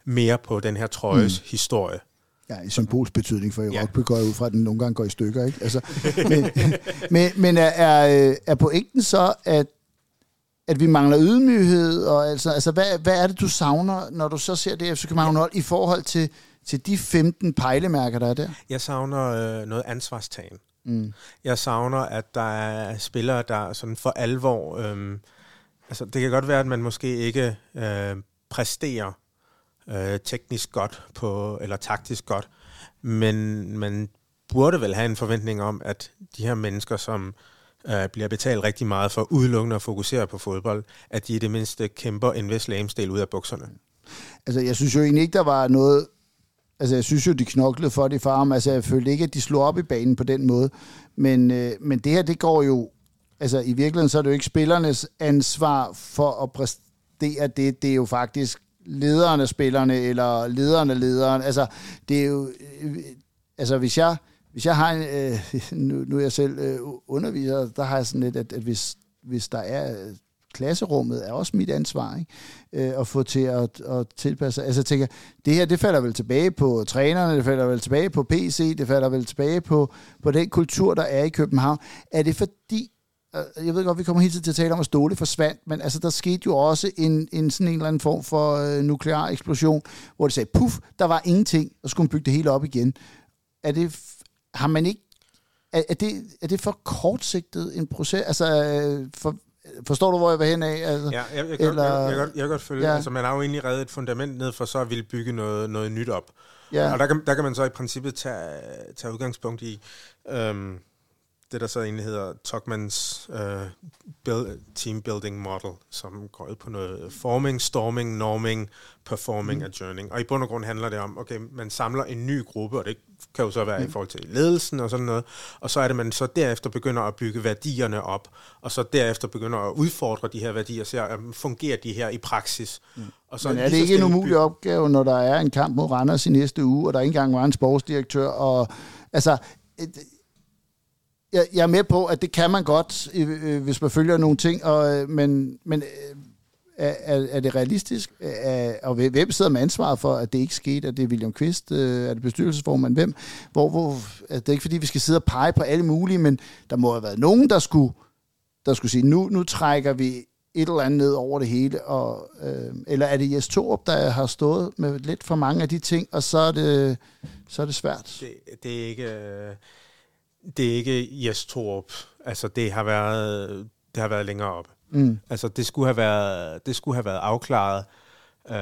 mere på den her trøjes mm. historie. Ja, i symbolsk betydning, for i ja. rugby går jeg ud fra, at den nogle gange går i stykker. Ikke? Altså, men men, men er, er, er pointen så, at, at vi mangler ydmyghed? Og altså, altså hvad, hvad er det, du savner, når du så ser det FC København hold, i forhold til, til de 15 pejlemærker, der er der? Jeg savner øh, noget ansvarstagen. Mm. Jeg savner, at der er spillere, der sådan for alvor... Øh, altså, det kan godt være, at man måske ikke øh, præsterer øh, teknisk godt på, eller taktisk godt, men man burde vel have en forventning om, at de her mennesker, som øh, bliver betalt rigtig meget for udelukkende at fokusere på fodbold, at de i det mindste kæmper en vis lamestil ud af bukserne. Altså, jeg synes jo egentlig ikke, der var noget... Altså, jeg synes jo, de knoklede for det i farm. Altså, jeg følte ikke, at de slog op i banen på den måde. Men, øh, men det her, det går jo... Altså, i virkeligheden, så er det jo ikke spillernes ansvar for at præstere det. Det er jo faktisk lederen af spillerne, eller lederen af lederen. Altså, det er jo... Øh, altså, hvis jeg, hvis jeg har en... Øh, nu, nu er jeg selv øh, underviser, der har jeg sådan lidt, at, at hvis, hvis der er... Klasserummet er også mit ansvar, ikke? Øh, at få til at, at tilpasse Altså jeg tænker, det her, det falder vel tilbage på trænerne, det falder vel tilbage på PC, det falder vel tilbage på, på den kultur, der er i København. Er det fordi, øh, jeg ved godt, vi kommer hele tiden til at tale om, at Ståle forsvandt, men altså, der skete jo også en, en sådan en eller anden form for øh, nuklear eksplosion, hvor det sagde, puff, der var ingenting, og skulle man bygge det hele op igen. Er det, har man ikke, er, er, det, er det for kortsigtet en proces? Altså, øh, for, forstår du, hvor jeg vil hen af? Altså, ja, jeg, jeg, eller, jeg, jeg, jeg, jeg kan godt følge, ja. altså man har jo egentlig reddet et fundament ned for så at ville bygge noget, noget nyt op. Ja. Og der kan, der kan man så i princippet tage, tage udgangspunkt i, øhm, det, der så egentlig hedder Tuckmans uh, build, team building model, som går ud på noget forming, storming, norming, performing mm. og journing. Og i bund og grund handler det om, okay, man samler en ny gruppe, og det kan jo så være mm. i forhold til ledelsen og sådan noget, og så er det, man så derefter begynder at bygge værdierne op, og så derefter begynder at udfordre de her værdier, så fungerer de her i praksis. Mm. Og så Men er det ikke en umulig opgave, når der er en kamp mod Randers i næste uge, og der ikke engang var en sportsdirektør, og altså jeg, jeg er med på, at det kan man godt, øh, hvis man følger nogle ting, og, øh, men, men øh, er, er det realistisk? Er, og hvem sidder med ansvaret for, at det ikke skete? Er det William Kvist? Øh, er det bestyrelsesformand? Hvem? Hvor, hvor, er det er ikke fordi, vi skal sidde og pege på alle mulige, men der må have været nogen, der skulle, der skulle sige, nu, nu trækker vi et eller andet ned over det hele, og, øh, eller er det Jes Torup, der har stået med lidt for mange af de ting, og så er det, så er det svært? Det, det er ikke... Øh det er ikke Jes Torup. Altså, det har været, det har været længere op. Mm. Altså, det skulle have været, det skulle have været afklaret. Uh,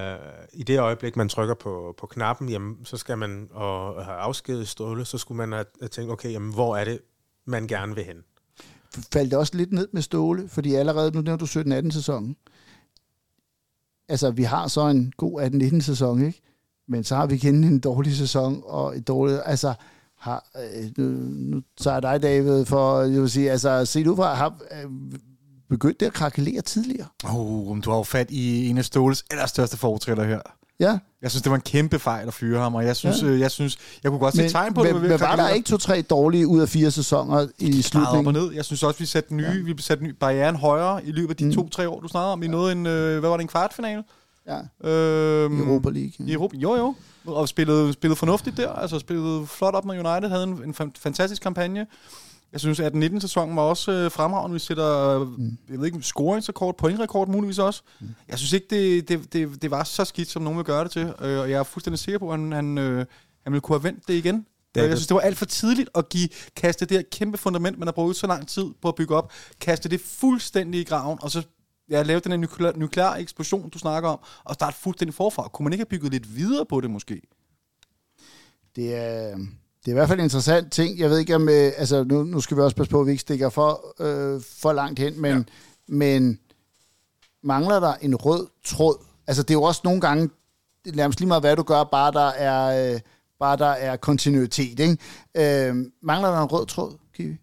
I det øjeblik, man trykker på, på knappen, jamen, så skal man og have afskedet Ståle, så skulle man have, have tænkt, okay, jamen, hvor er det, man gerne vil hen? Faldt det også lidt ned med Ståle? Fordi allerede, nu nævnte du 17-18 sæsonen. Altså, vi har så en god 18-19 sæson, ikke? Men så har vi kendt en dårlig sæson, og et dårligt... Altså, har, øh, nu, nu tager jeg dig, David, for jeg vil sige, altså, se du fra, har øh, begyndt det at krakelere tidligere? Oh, du har jo fat i en af Ståles allerstørste foretræder her. Ja. Jeg synes, det var en kæmpe fejl at fyre ham, og jeg synes, Ja. ja. jeg, synes jeg kunne godt se Men, tegn på men, det. men var der ikke to-tre dårlige ud af fire sæsoner i Meget op og slutningen? ned. Jeg synes også, vi satte nye, ja. vi satte ny barrieren højere i løbet af de Mm. to-tre år, du snakkede om. Vi nåede en, øh, hvad var det, en kvartfinale? Ja, Øhm, i Europa League. I Europa, jo jo. Og spillede, spillede fornuftigt der. Altså spillede flot op med United. Havde en, en fan- fantastisk kampagne. Jeg synes, at den 19. sæson var også øh, fremragende. Vi sætter, mm. jeg ved ikke, scoringsrekord, pointrekord muligvis også. Mm. Jeg synes ikke, det, det, det, det var så skidt, som nogen vil gøre det til. Øh, og jeg er fuldstændig sikker på, at han, han, øh, han ville kunne have vendt det igen. Det jeg synes, det var alt for tidligt at give, kaste det her kæmpe fundament, man har brugt så lang tid på at bygge op, kaste det fuldstændig i graven, og så ja, lave den her nuklear, nuklear eksplosion, du snakker om, og starte fuldstændig forfra. Kunne man ikke have bygget lidt videre på det måske? Det er, det er i hvert fald en interessant ting. Jeg ved ikke om... Øh, altså, nu, nu skal vi også passe på, at vi ikke stikker for, øh, for langt hen, men, ja. men mangler der en rød tråd? Altså, det er jo også nogle gange, det er nærmest lige meget, hvad du gør, bare der er, øh, bare der er kontinuitet, ikke? Øh, mangler der en rød tråd, Kiwi,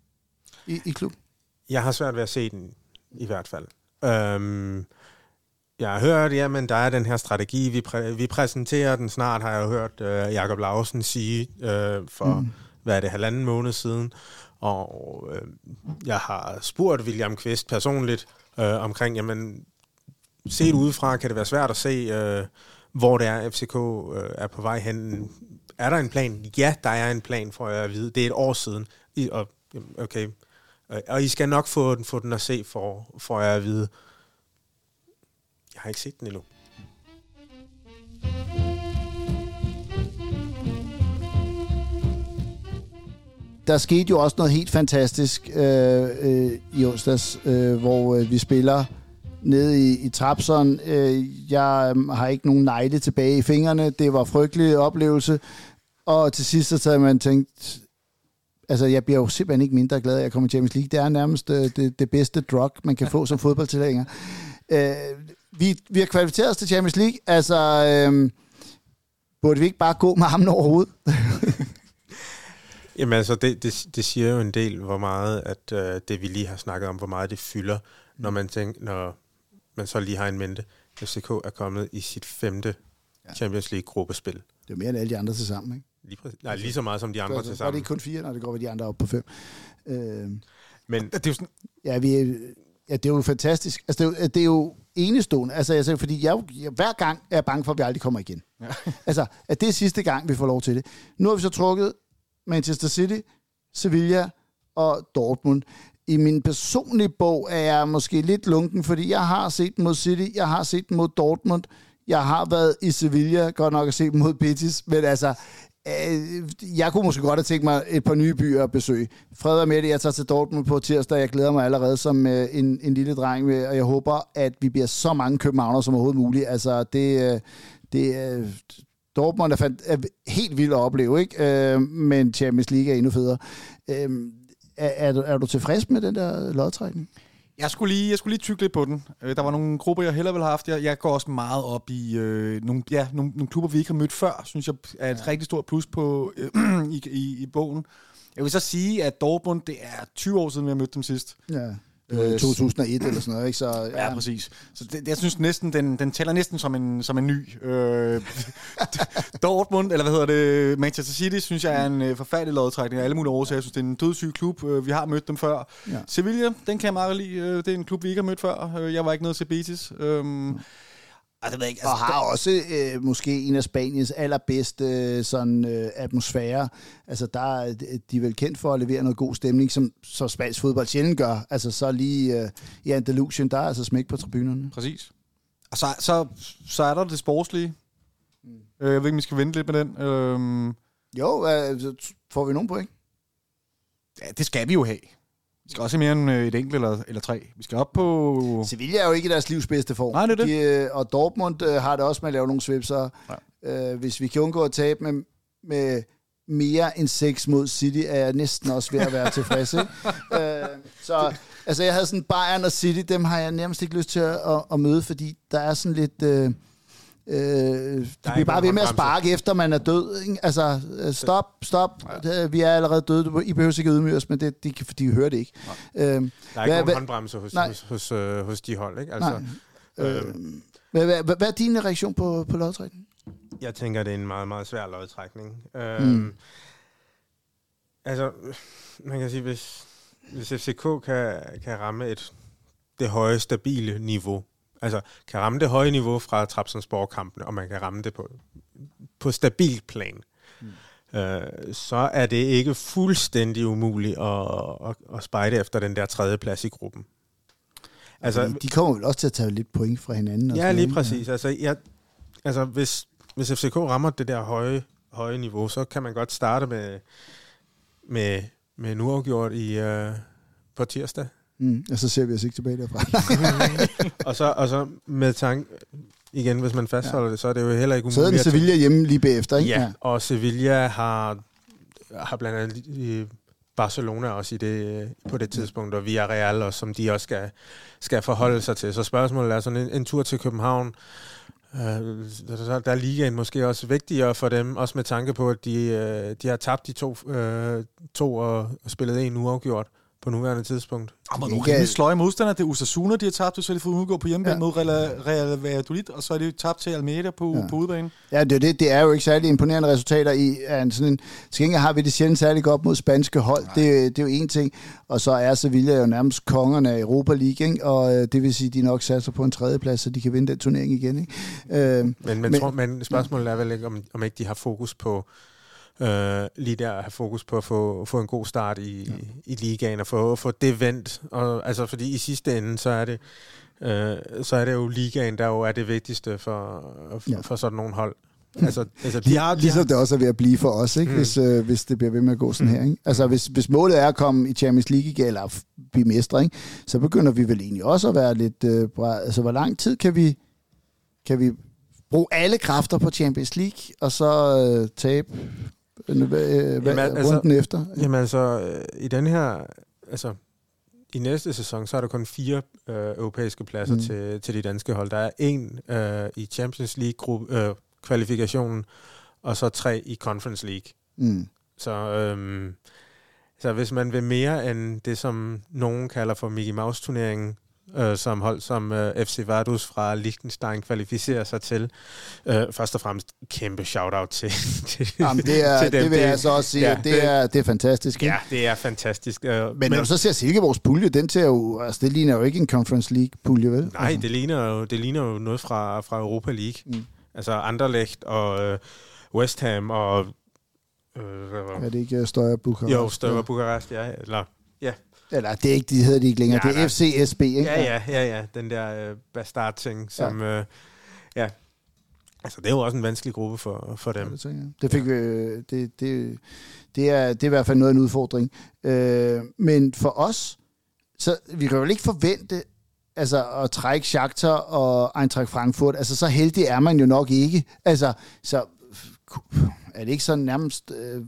i, i klub? Jeg har svært ved at se den, i hvert fald. Øhm, jeg har hørt, jamen, der er den her strategi, vi, præ- vi præsenterer den snart, har jeg hørt øh, Jakob Lausen sige øh, for, mm. hvad er det, halvanden måned siden. Og øh, jeg har spurgt William Kvist personligt øh, omkring, jamen, set udefra kan det være svært at se, øh, hvor det er, FCK øh, er på vej hen. Er der en plan? Ja, der er en plan, for jeg at vide. Det er et år siden. I, og, okay, Øh, Og I skal nok få den, få den at se, for, for jeg at vide. Jeg har ikke set den endnu. der skete jo også noget helt fantastisk øh, øh, i onsdags, øh, hvor øh, vi spiller nede i, i Trapson. Øh, jeg øh, har ikke nogen negle tilbage i fingrene. Det var en frygtelig oplevelse. Og til sidst så havde man tænkt, altså jeg bliver jo simpelthen ikke mindre glad, at jeg kommer i Champions League. Det er nærmest øh, det, det bedste drug, man kan få som fodboldtilhænger. Øh, vi, vi har kvalificeret os til Champions League. Altså, øh, burde vi ikke bare gå med ham over hovedet? Jamen altså, det, det, det siger jo en del, hvor meget, at øh, det vi lige har snakket om, hvor meget det fylder, når man tænker, når man så lige har en mente. FCK er kommet i sit femte Ja. Champions League-gruppespil. Det er mere end alle de andre til sammen, ikke? Lige, præcis- nej, lige så meget som de andre Altså, til var det sammen. ikke kun fire, når det går ved de andre op på fem? Øh, Men Det er jo sådan, ja, vi, er- ja, det er jo fantastisk. Altså, det er jo, det er jo enestående. Altså, jeg siger, fordi jeg, jeg, hver gang er jeg bange for, at vi aldrig kommer igen. Ja. altså, at det er sidste gang, vi får lov til det. Nu har vi så trukket Manchester City, Sevilla og Dortmund. I min personlige bog er jeg måske lidt lunken, fordi jeg har set dem mod City, jeg har set dem mod Dortmund, jeg har været i Sevilla, godt nok at se dem mod Betis, men altså, Øh, jeg kunne måske godt have tænkt mig et par nye byer at besøge. Fred og Mette, jeg tager til Dortmund på tirsdag, jeg glæder mig allerede som øh, en, en lille dreng, og jeg håber, at vi bliver så mange københavner som overhovedet muligt. Altså, det, øh, det. Dortmund er, fandt, er helt vildt at opleve, ikke? Men Champions League er endnu federe. Er, er, du, er du tilfreds med den der lodtrækning? Jeg skulle lige, jeg skulle lige tykke lidt på den. Øh, Der var nogle grupper, jeg hellere ville have haft. Jeg, jeg går også meget op i øh, nogle, ja, nogle, nogle klubber, vi ikke har mødt før, synes jeg er et ja. rigtig stort plus på, øh, i, i, i bogen. Jeg vil så sige, at Dortmund, det er 20 år siden, vi har mødt dem sidst. Ja. Øh, 2001 eller sådan noget, ikke? Så, Ja, ja præcis. Så det, jeg synes næsten, den, den tæller næsten som en, som en ny. Øh, Dortmund, eller hvad hedder det, Manchester City, synes jeg er en øh, forfærdelig lodtrækning af alle mulige årsager. Jeg synes, det er en dødssyg klub. Øh, vi har mødt dem før. Ja. Sevilla, den kan jeg meget lide. Øh, det er en klub, vi ikke har mødt før. Øh, jeg var ikke nået til Betis. Øhm, altså, det ved jeg ikke. Og Altså, har også øh, måske en af Spaniens allerbedste øh, sådan, øh, atmosfære. Altså, der er de er vel kendt for at levere noget god stemning, som så spansk fodbold sjældent gør. Altså, så lige øh, i Andalusien, der er altså smæk på tribunerne. Præcis. Og så, så, så er der det sportslige. Øh, jeg ved ikke, om vi skal vente lidt med den. Øhm, Jo, øh, får vi nogen point? ja, det skal vi jo have. Vi skal også have mere end øh, et enkelt eller, eller tre. Vi skal op på... Sevilla er jo ikke deres livs bedste form. Nej, det er det. De, øh, og Dortmund øh, har det også med at lave nogle svipser. Ja. Øh, hvis vi kan undgå at tabe med, med mere end 6 mod City, er jeg næsten også ved at være tilfreds. Ikke? øh, så altså, jeg havde sådan Bayern og City, dem har jeg nærmest ikke lyst til at, at, at møde, fordi der er sådan lidt... Øh, Øh, de bliver bare ved med at sparke efter man er død. Ikke? Altså, øh, stop, stop. Ja. Vi er allerede døde. I behøver ikke ydmyge os, men det, de, de hører det ikke. Øhm, der er ikke Hvad- nogen hvad- håndbremse hos, Nej. hos, hos, øh, hos de hold, ikke? Altså, Nej. Øh, hvad, hvad, hvad er din reaktion på, på lodtrækningen? Jeg tænker, det er en meget, meget svær lodtrækning. Øhm, mm. Altså, man kan sige, hvis, hvis FCK kan, kan ramme et, det høje, stabile niveau, altså kan ramme det høje niveau fra Trabzonsborg-kampene, og man kan ramme det på, på stabilt plan, mm. øh, så er det ikke fuldstændig umuligt at, at, at spejde efter den der tredje plads i gruppen. Altså, de kommer vel også til at tage lidt point fra hinanden. Og ja, lige præcis. Ja. Altså, jeg, altså hvis, hvis FCK rammer det der høje, høje niveau, så kan man godt starte med, med, med en uafgjort i, uh, på tirsdag. Mm, og så ser vi os ikke tilbage derfra. og, så, og så med tanke, igen, hvis man fastholder ja. det, så er det jo heller ikke umuligt. Så er den Sevilla hjemme lige bagefter, ikke? Ja, ja, og Sevilla har, har blandt andet i Barcelona også i det, på det tidspunkt, og Villarreal også, som de også skal, skal forholde sig til. Så spørgsmålet er sådan en, en tur til København, Uh, der, der er ligaen måske også vigtigere for dem, også med tanke på, at de, uh, de har tabt de to, uh, to og spillet en uafgjort på nuværende tidspunkt. Og man nogle sløje modstander. Det er Osasuna, de har tabt, så har de fået udgå på hjemmebane ja. mod Real Valladolid, og så er de tabt til Almeida på, ja. på udebane. Ja, det er, det. det er jo ikke særlig imponerende resultater i en sådan en... Til gengæld har vi det sjældent særlig godt mod spanske hold. Det, det er jo en ting. Og så er Sevilla jo nærmest kongerne af Europa League, ikke? og øh, det vil sige, at de nok satser på en tredjeplads, så de kan vinde den turnering igen. Ikke? Øh, men, men, men, tror, men spørgsmålet er vel ikke, om, om ikke de har fokus på øh, lige der at have fokus på at få, få en god start i, ja. i ligaen og få, få det vendt. Og, altså, fordi i sidste ende, så er det øh, så er det jo ligaen, der jo er det vigtigste for, for, ja. for sådan nogle hold. Altså, altså, de har, de ligesom har... det også er ved at blive for os, ikke? Mm. Hvis, øh, hvis det bliver ved med at gå sådan mm. her. Ikke? Altså, hvis, hvis målet er at komme i Champions League eller blive mestre, ikke? så begynder vi vel egentlig også at være lidt... Øh, bra... Altså, hvor lang tid kan vi, kan vi bruge alle kræfter på Champions League, og så øh, tabe øh, jamen, altså, runden efter? Jamen altså, øh, i den her... Altså, i næste sæson, så er der kun fire øh, europæiske pladser mm. til, til de danske hold. Der er en øh, i Champions League-kvalifikationen, øh, og så tre i Conference League. Mm. Så, øh, så hvis man vil mere end det, som nogen kalder for Mickey Mouse-turneringen, øh, som hold som øh, FC Vaduz fra Liechtenstein kvalificerer sig til. Øh, først og fremmest kæmpe shout-out til, til, Jamen, det, er, til dem. Det vil jeg så også sige, ja, det, er, det er fantastisk. Ikke? Ja, det er fantastisk. Øh, men, men når du så ser Silkeborgs pulje, den ser jo, altså, det ligner jo ikke en Conference League-pulje, vel? Nej, altså. det, ligner jo, det ligner jo noget fra, fra Europa League. Mm. Altså Anderlecht og øh, West Ham og... Øh, er det ikke Støjer Bukarest? Jo, Støjer Bukarest, ja. Eller, ja, eller det er ikke, de hedder de ikke længere. Ja, det er FCSB, ikke? Ja, ja, ja, ja. Den der øh, bastard-ting, som... Ja. Øh, ja. Altså, det er jo også en vanskelig gruppe for, for dem. Ja, det, det fik vi... Øh, det, det, det, er, det er i hvert fald noget af en udfordring. Øh, men for os, så vi kan jo ikke forvente, altså at trække Shakhtar og Eintracht Frankfurt, altså så heldig er man jo nok ikke. Altså, så er det ikke sådan nærmest øh,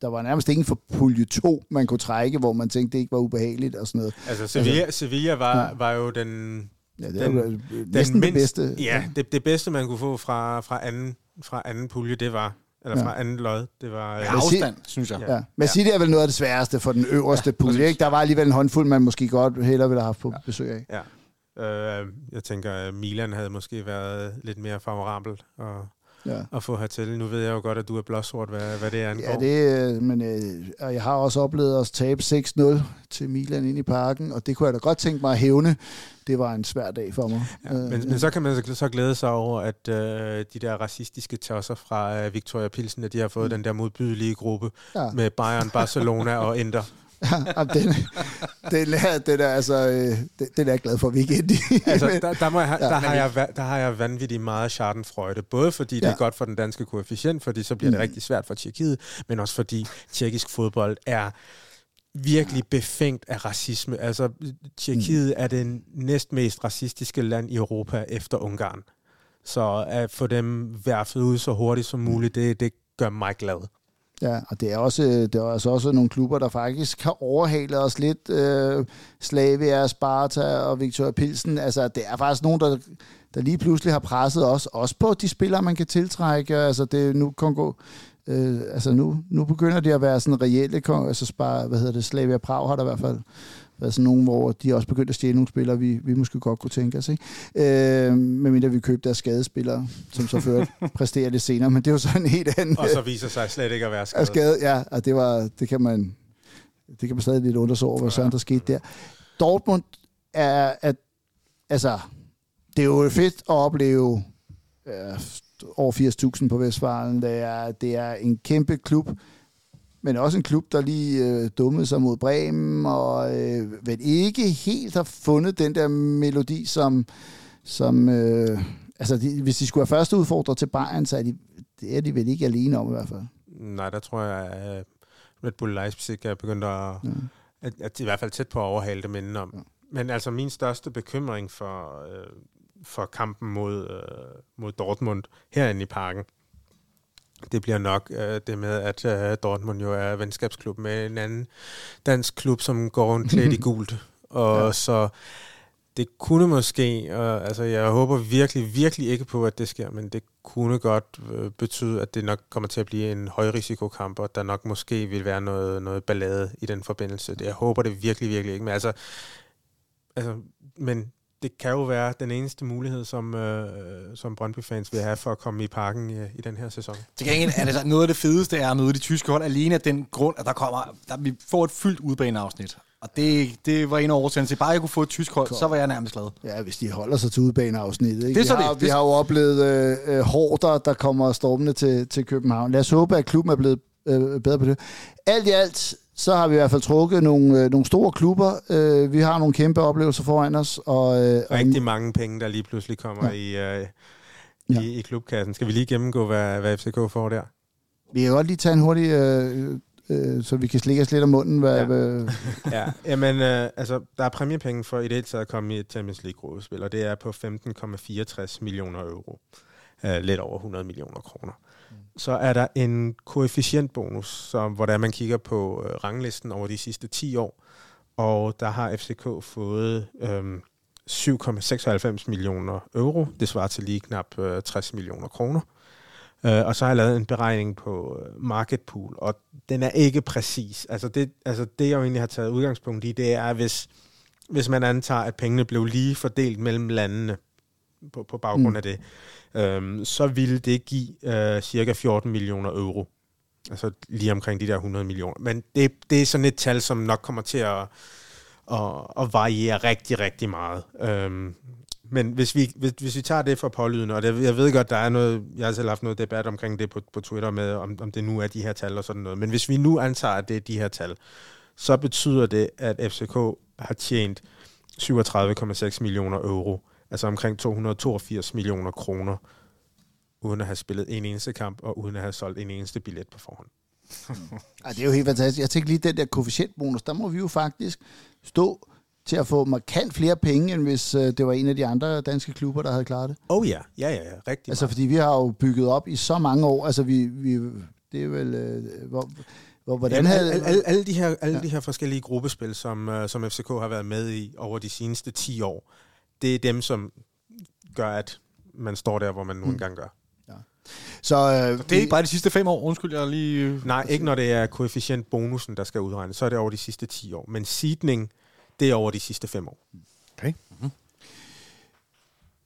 der var nærmest ingen for pulje 2, man kunne trække, hvor man tænkte, det ikke var ubehageligt og sådan noget. Altså Sevilla, altså, Sevilla var, ja. var jo den... Ja, det den, var næsten den mindst, det bedste. Ja, det, det bedste, man kunne få fra, fra, anden, fra anden pulje, det var eller fra ja. anden lod. Det var ja, øh, afstand, synes jeg. Ja. ja. Men det er vel noget af det sværeste for den øverste ja, pulje. Ikke? Der var alligevel en håndfuld, man måske godt hellere ville have haft på ja. besøg af. Ja. Øh, jeg tænker, at Milan havde måske været lidt mere favorabel. Og ja. at få hertil. Nu ved jeg jo godt, at du er blåsort, hvad, hvad det er Ja, det, øh, men øh, jeg har også oplevet os tabe 6-0 til Milan ind i parken, og det kunne jeg da godt tænke mig at hævne. Det var en svær dag for mig. Ja, men, øh, men så kan man så glæde sig over, at øh, de der racistiske tosser fra øh, Victoria Pilsen, at de har fået mm. den der modbydelige gruppe ja. med Bayern, Barcelona og Inter. Ja, den, den, er, den, er, altså, øh, den, den er jeg glad for, at vi ikke altså, der, der, må jeg, der, har jeg, der har jeg vanvittigt meget Schadenfreude. Både fordi det ja. er godt for den danske koefficient, fordi så bliver det mm. rigtig svært for Tjekkiet, men også fordi tjekkisk fodbold er virkelig befængt af racisme. Altså, Tjekkiet mm. er det næstmest racistiske land i Europa efter Ungarn. Så at få dem værfet ud så hurtigt som muligt, det, det gør mig glad. Ja, og det er også, øh, det er også, også nogle klubber, der faktisk har overhalet os lidt. Øh, Slavia, Sparta og Victoria Pilsen. Altså, det er faktisk nogen, der, der lige pludselig har presset os. Også på de spillere, man kan tiltrække. Altså, det nu Kongo... Øh, altså nu, nu begynder det at være sådan reelle, altså spar, hvad hedder det, Slavia Prag har der i hvert fald været sådan nogle, hvor de også begyndt at stjæle nogle spillere, vi, vi måske godt kunne tænke os. Ikke? Øh, medmindre vi købte deres skadespillere, som så før præsterer det senere, men det er jo sådan en helt anden... Og så viser sig slet ikke at være skadet. skade ja, og det, var, det kan man det kan man stadig lidt undre sig over, hvad sådan der skete der. Dortmund er, at, altså, det er jo fedt at opleve øh, over 80.000 på Vestfalen. Det er, det er en kæmpe klub, men også en klub, der lige øh, dummede sig mod Bremen, og øh, vel ikke helt har fundet den der melodi, som, som øh, altså de, hvis de skulle have første udfordrer til Bayern, så er de, det er de vel ikke alene om i hvert fald. Nej, der tror jeg, at Red Bull Leipzig er begyndt at, ja. at, at i hvert fald tæt på at overhale dem inden Ja. Men altså min største bekymring for, øh, for kampen mod, øh, mod Dortmund herinde i parken, det bliver nok øh, det med, at øh, Dortmund jo er venskabsklub med en anden dansk klub, som går rundt klædt i gult. Og ja. så det kunne måske, og altså jeg håber virkelig, virkelig ikke på, at det sker, men det kunne godt øh, betyde, at det nok kommer til at blive en højrisikokamp, og der nok måske vil være noget, noget ballade i den forbindelse. Jeg håber det virkelig, virkelig ikke, men altså, altså men det kan jo være den eneste mulighed, som, øh, som Brøndby-fans vil have for at komme i parken i, i den her sæson. Til gengæld er det så, noget af det fedeste er at møde de tyske hold alene af den grund, at der kommer, der, vi får et fyldt udbaneafsnit. Og det, det var en af årsagen til, bare jeg kunne få et tysk hold, så var jeg nærmest glad. Ja, hvis de holder sig til udbaneafsnittet. Ikke? Det er så vi, har, det. vi har jo oplevet øh, øh, hårder, der kommer stormende til, til København. Lad os håbe, at klubben er blevet øh, bedre på det. Alt i alt, så har vi i hvert fald trukket nogle, øh, nogle store klubber. Øh, vi har nogle kæmpe oplevelser foran os. Og, øh, Rigtig mange penge, der lige pludselig kommer ja. i, øh, i, ja. i klubkassen. Skal vi lige gennemgå, hvad, hvad FCK får der? Vi kan godt lige tage en hurtig, øh, øh, så vi kan slikke os lidt om munden. Hvad, ja. hvad... ja, jamen, øh, altså, der er præmiepenge for i det hele taget at komme i et Champions League-gruppespil, og det er på 15,64 millioner euro. Øh, lidt over 100 millioner kroner så er der en koefficientbonus, som, hvor der man kigger på øh, ranglisten over de sidste 10 år, og der har FCK fået øh, 7,96 millioner euro. Det svarer til lige knap øh, 60 millioner kroner. Øh, og så har jeg lavet en beregning på øh, market pool, og den er ikke præcis. Altså det, altså det, jeg jo egentlig har taget udgangspunkt i, det er, hvis, hvis man antager, at pengene blev lige fordelt mellem landene på, på baggrund mm. af det, øhm, så ville det give øh, cirka 14 millioner euro. Altså lige omkring de der 100 millioner. Men det, det er sådan et tal, som nok kommer til at, at, at variere rigtig, rigtig meget. Øhm, men hvis vi, hvis, hvis vi tager det for pålydende, og det, jeg ved godt, der er noget, jeg har selv haft noget debat omkring det på, på Twitter med, om, om det nu er de her tal og sådan noget, men hvis vi nu antager, at det er de her tal, så betyder det, at FCK har tjent 37,6 millioner euro altså omkring 282 millioner kroner, uden at have spillet en eneste kamp, og uden at have solgt en eneste billet på forhånd. Ej, det er jo helt fantastisk. Jeg tænker lige, den der koefficientbonus, der må vi jo faktisk stå til at få markant flere penge, end hvis øh, det var en af de andre danske klubber, der havde klaret det. Oh ja, ja, ja, ja. rigtig Altså, meget. fordi vi har jo bygget op i så mange år, altså vi, vi det er vel, øh, hvor, hvor, hvordan Jamen, havde... Alle, alle, alle, de her, alle ja. de her forskellige gruppespil, som, uh, som FCK har været med i over de seneste 10 år, det er dem, som gør, at man står der, hvor man nu mm. engang gør. Ja. Så, øh, det er ikke bare de sidste fem år, undskyld, jeg lige... Nej, ikke når det er koefficient bonusen, der skal udregnes, så er det over de sidste 10 år. Men seedning, det er over de sidste fem år. Okay. Mm-hmm.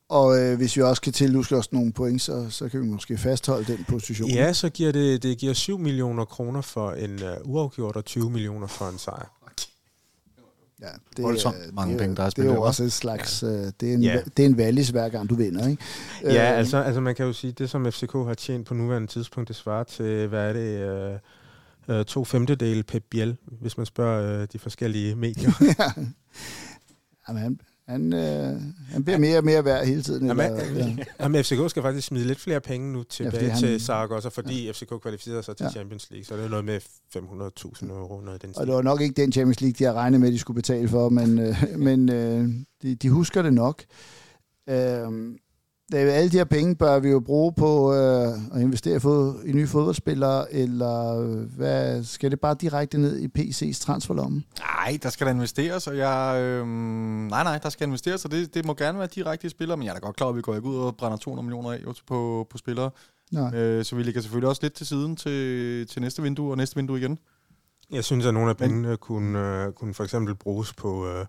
Og øh, hvis vi også kan tilluske os nogle point, så, så kan vi måske fastholde den position. Ja, så giver det, det giver 7 millioner kroner for en uh, uafgjort og 20 millioner for en sejr. Ja, det, Voldsomt mange det, penge, der er Det er jo også et slags... Uh, det, er en, ja. det er en valis hver gang, du vinder, ikke? Ja, uh, altså, altså man kan jo sige, det som FCK har tjent på nuværende tidspunkt, det svarer til, hvad er det... Uh, uh, to femtedele Pep Biel, hvis man spørger uh, de forskellige medier. ja. Jamen, han, han, øh, han bliver mere og mere værd hele tiden. Jamen, eller, ja. jamen, FCK skal faktisk smide lidt flere penge nu tilbage ja, til Zaragoza, fordi ja. FCK kvalificerer sig til ja. Champions League, så det er noget med 500.000 euro. Noget den og det var nok ikke den Champions League, de har regnet med, at de skulle betale for, men, øh, men øh, de, de husker det nok. Øh, David, alle de her penge bør vi jo bruge på øh, at investere i nye fodboldspillere, eller hvad, skal det bare direkte ned i PC's transferlomme? Nej, der skal der investeres, og jeg... Øh, nej, nej, der skal investeres, og det, det må gerne være direkte i spillere, men jeg er da godt klar, at vi går ikke ud og brænder 200 millioner af på, på spillere. Nej. Øh, så vi ligger selvfølgelig også lidt til siden til, til næste vindue og næste vindue igen. Jeg synes, at nogle af pengene kunne, uh, kunne for eksempel bruges på, uh,